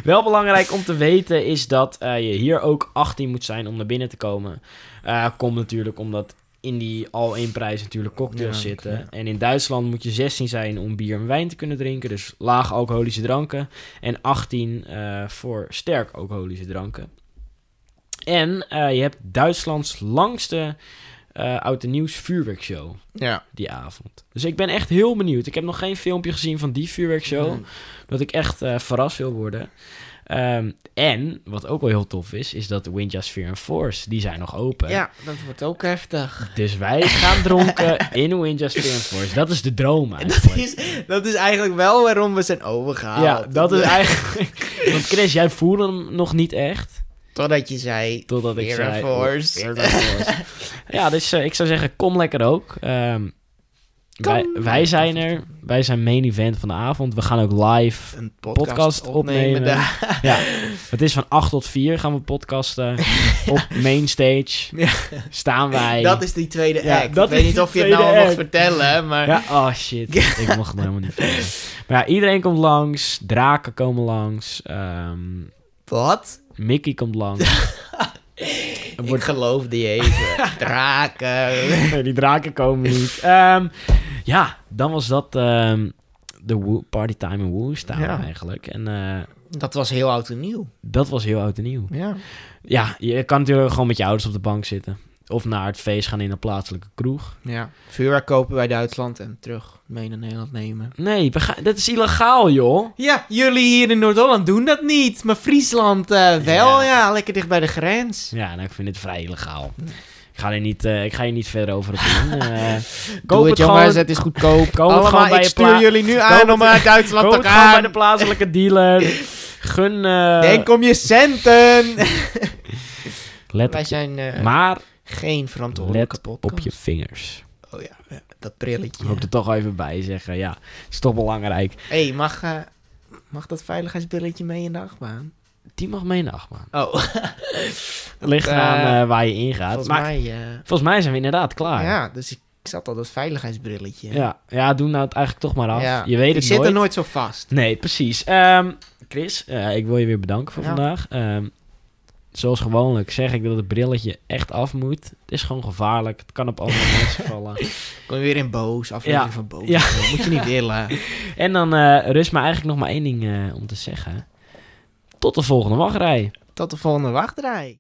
Wel belangrijk om te weten is dat eh, je hier ook 18 moet zijn om naar binnen te komen. Eh komt natuurlijk omdat in die al één prijs natuurlijk cocktails Ja, zitten. ja. En in Duitsland moet je 16 zijn om bier en wijn te kunnen drinken. Dus laag alcoholische dranken. En 18 eh, voor sterk alcoholische dranken. En eh, je hebt Duitslands langste eh oud en nieuws vuurwerkshow Ja. die avond. Dus ik ben echt heel benieuwd. Ik heb nog geen filmpje gezien van die vuurwerkshow. Mm. Dat ik echt eh, verrast wil worden. Ehm, en, wat ook wel heel tof is, is dat Winja Sphere en Force, die zijn nog open. Ja, dat wordt ook heftig. Dus wij gaan dronken in Winja Sphere Force. Dat is de droom Dat is, dat is eigenlijk wel waarom we zijn overgehaald. ja, dat is eigenlijk... Want Chris, jij voelde hem nog niet echt. Totdat je zei... Totdat ik zei... Force. Ja, dus eh, ik zou zeggen, kom lekker ook. Ehm, wij, wij zijn er. Wij zijn main event van de avond. We gaan ook live Een podcast, podcast opnemen. Ja, het is van 8 tot 4 gaan we podcasten. Op mainstage Ja. staan wij. Dat is die tweede Ja, act. dat ik weet niet of je het nou tweede al mocht act. vertellen, maar... Ja, oh shit. ik mocht het helemaal niet vertellen. Maar ja, iedereen komt langs. Draken komen langs. ehm, Wat? Mickey komt langs. Er Ik wordt- geloof die even. Draken. Nee, die draken komen niet. Ehm, ja, dan was dat ehm, de Wo- Partytime in Woestown Ja. eigenlijk. En eh, Dat was heel oud en nieuw. dat was heel oud en nieuw. Ja. Ja, je kan natuurlijk gewoon met je ouders op de bank zitten. Of naar het feest gaan in een plaatselijke kroeg. ja. Vuurwerk kopen bij Duitsland en terug mee naar Nederland nemen. Nee, we gaan, dat is illegaal, joh. Ja, jullie hier in Noord-Holland doen dat niet. Maar Friesland eh, wel, Ja. ja. Lekker dicht bij de grens. Ja, nou, ik vind het vrij illegaal. Ik ga, er niet, eh, ik ga hier niet verder over op doen. Eh, Koop het het jongens, gewoon, het is goedkoop. Koop het Allemaal, gewoon bij ik stuur jullie nu aan het- om naar Duitsland koop te het gewoon bij gaan. de plaatselijke dealer. Gun... eh, Denk om je centen. let Wij op, zijn eh, maar geen verantwoordelijke let podcast. op je vingers. Oh ja, ja, dat brilletje. Ik moet er toch even bij zeggen. Ja, is toch belangrijk. Hé, hey, mag, eh, mag dat veiligheidsbrilletje mee in de achtbaan? Die mag mee in de achtbaan. Oh, Ligt Eh, eh, waar je ingaat. volgens maar mij... volgens mij zijn we inderdaad klaar. ja, dus ik, ik zat al dat veiligheidsbrilletje. Ja, ja, doe nou het eigenlijk toch maar af. Ja, Je weet ik het zit nooit. er nooit zo vast. Nee, precies. Ehm, Chris, ik wil je weer bedanken voor Ja. vandaag. Ehm, zoals gewoonlijk zeg ik dat het brilletje echt af moet. Het is gewoon gevaarlijk. Het kan op andere mensen vallen. Kom je weer in boos, aflevering Ja. van boos. Ja. Dat moet je niet willen. En dan eh, rust me eigenlijk nog maar één ding eh, om te zeggen. Tot de volgende wachtrij. Tot de volgende wachtrij.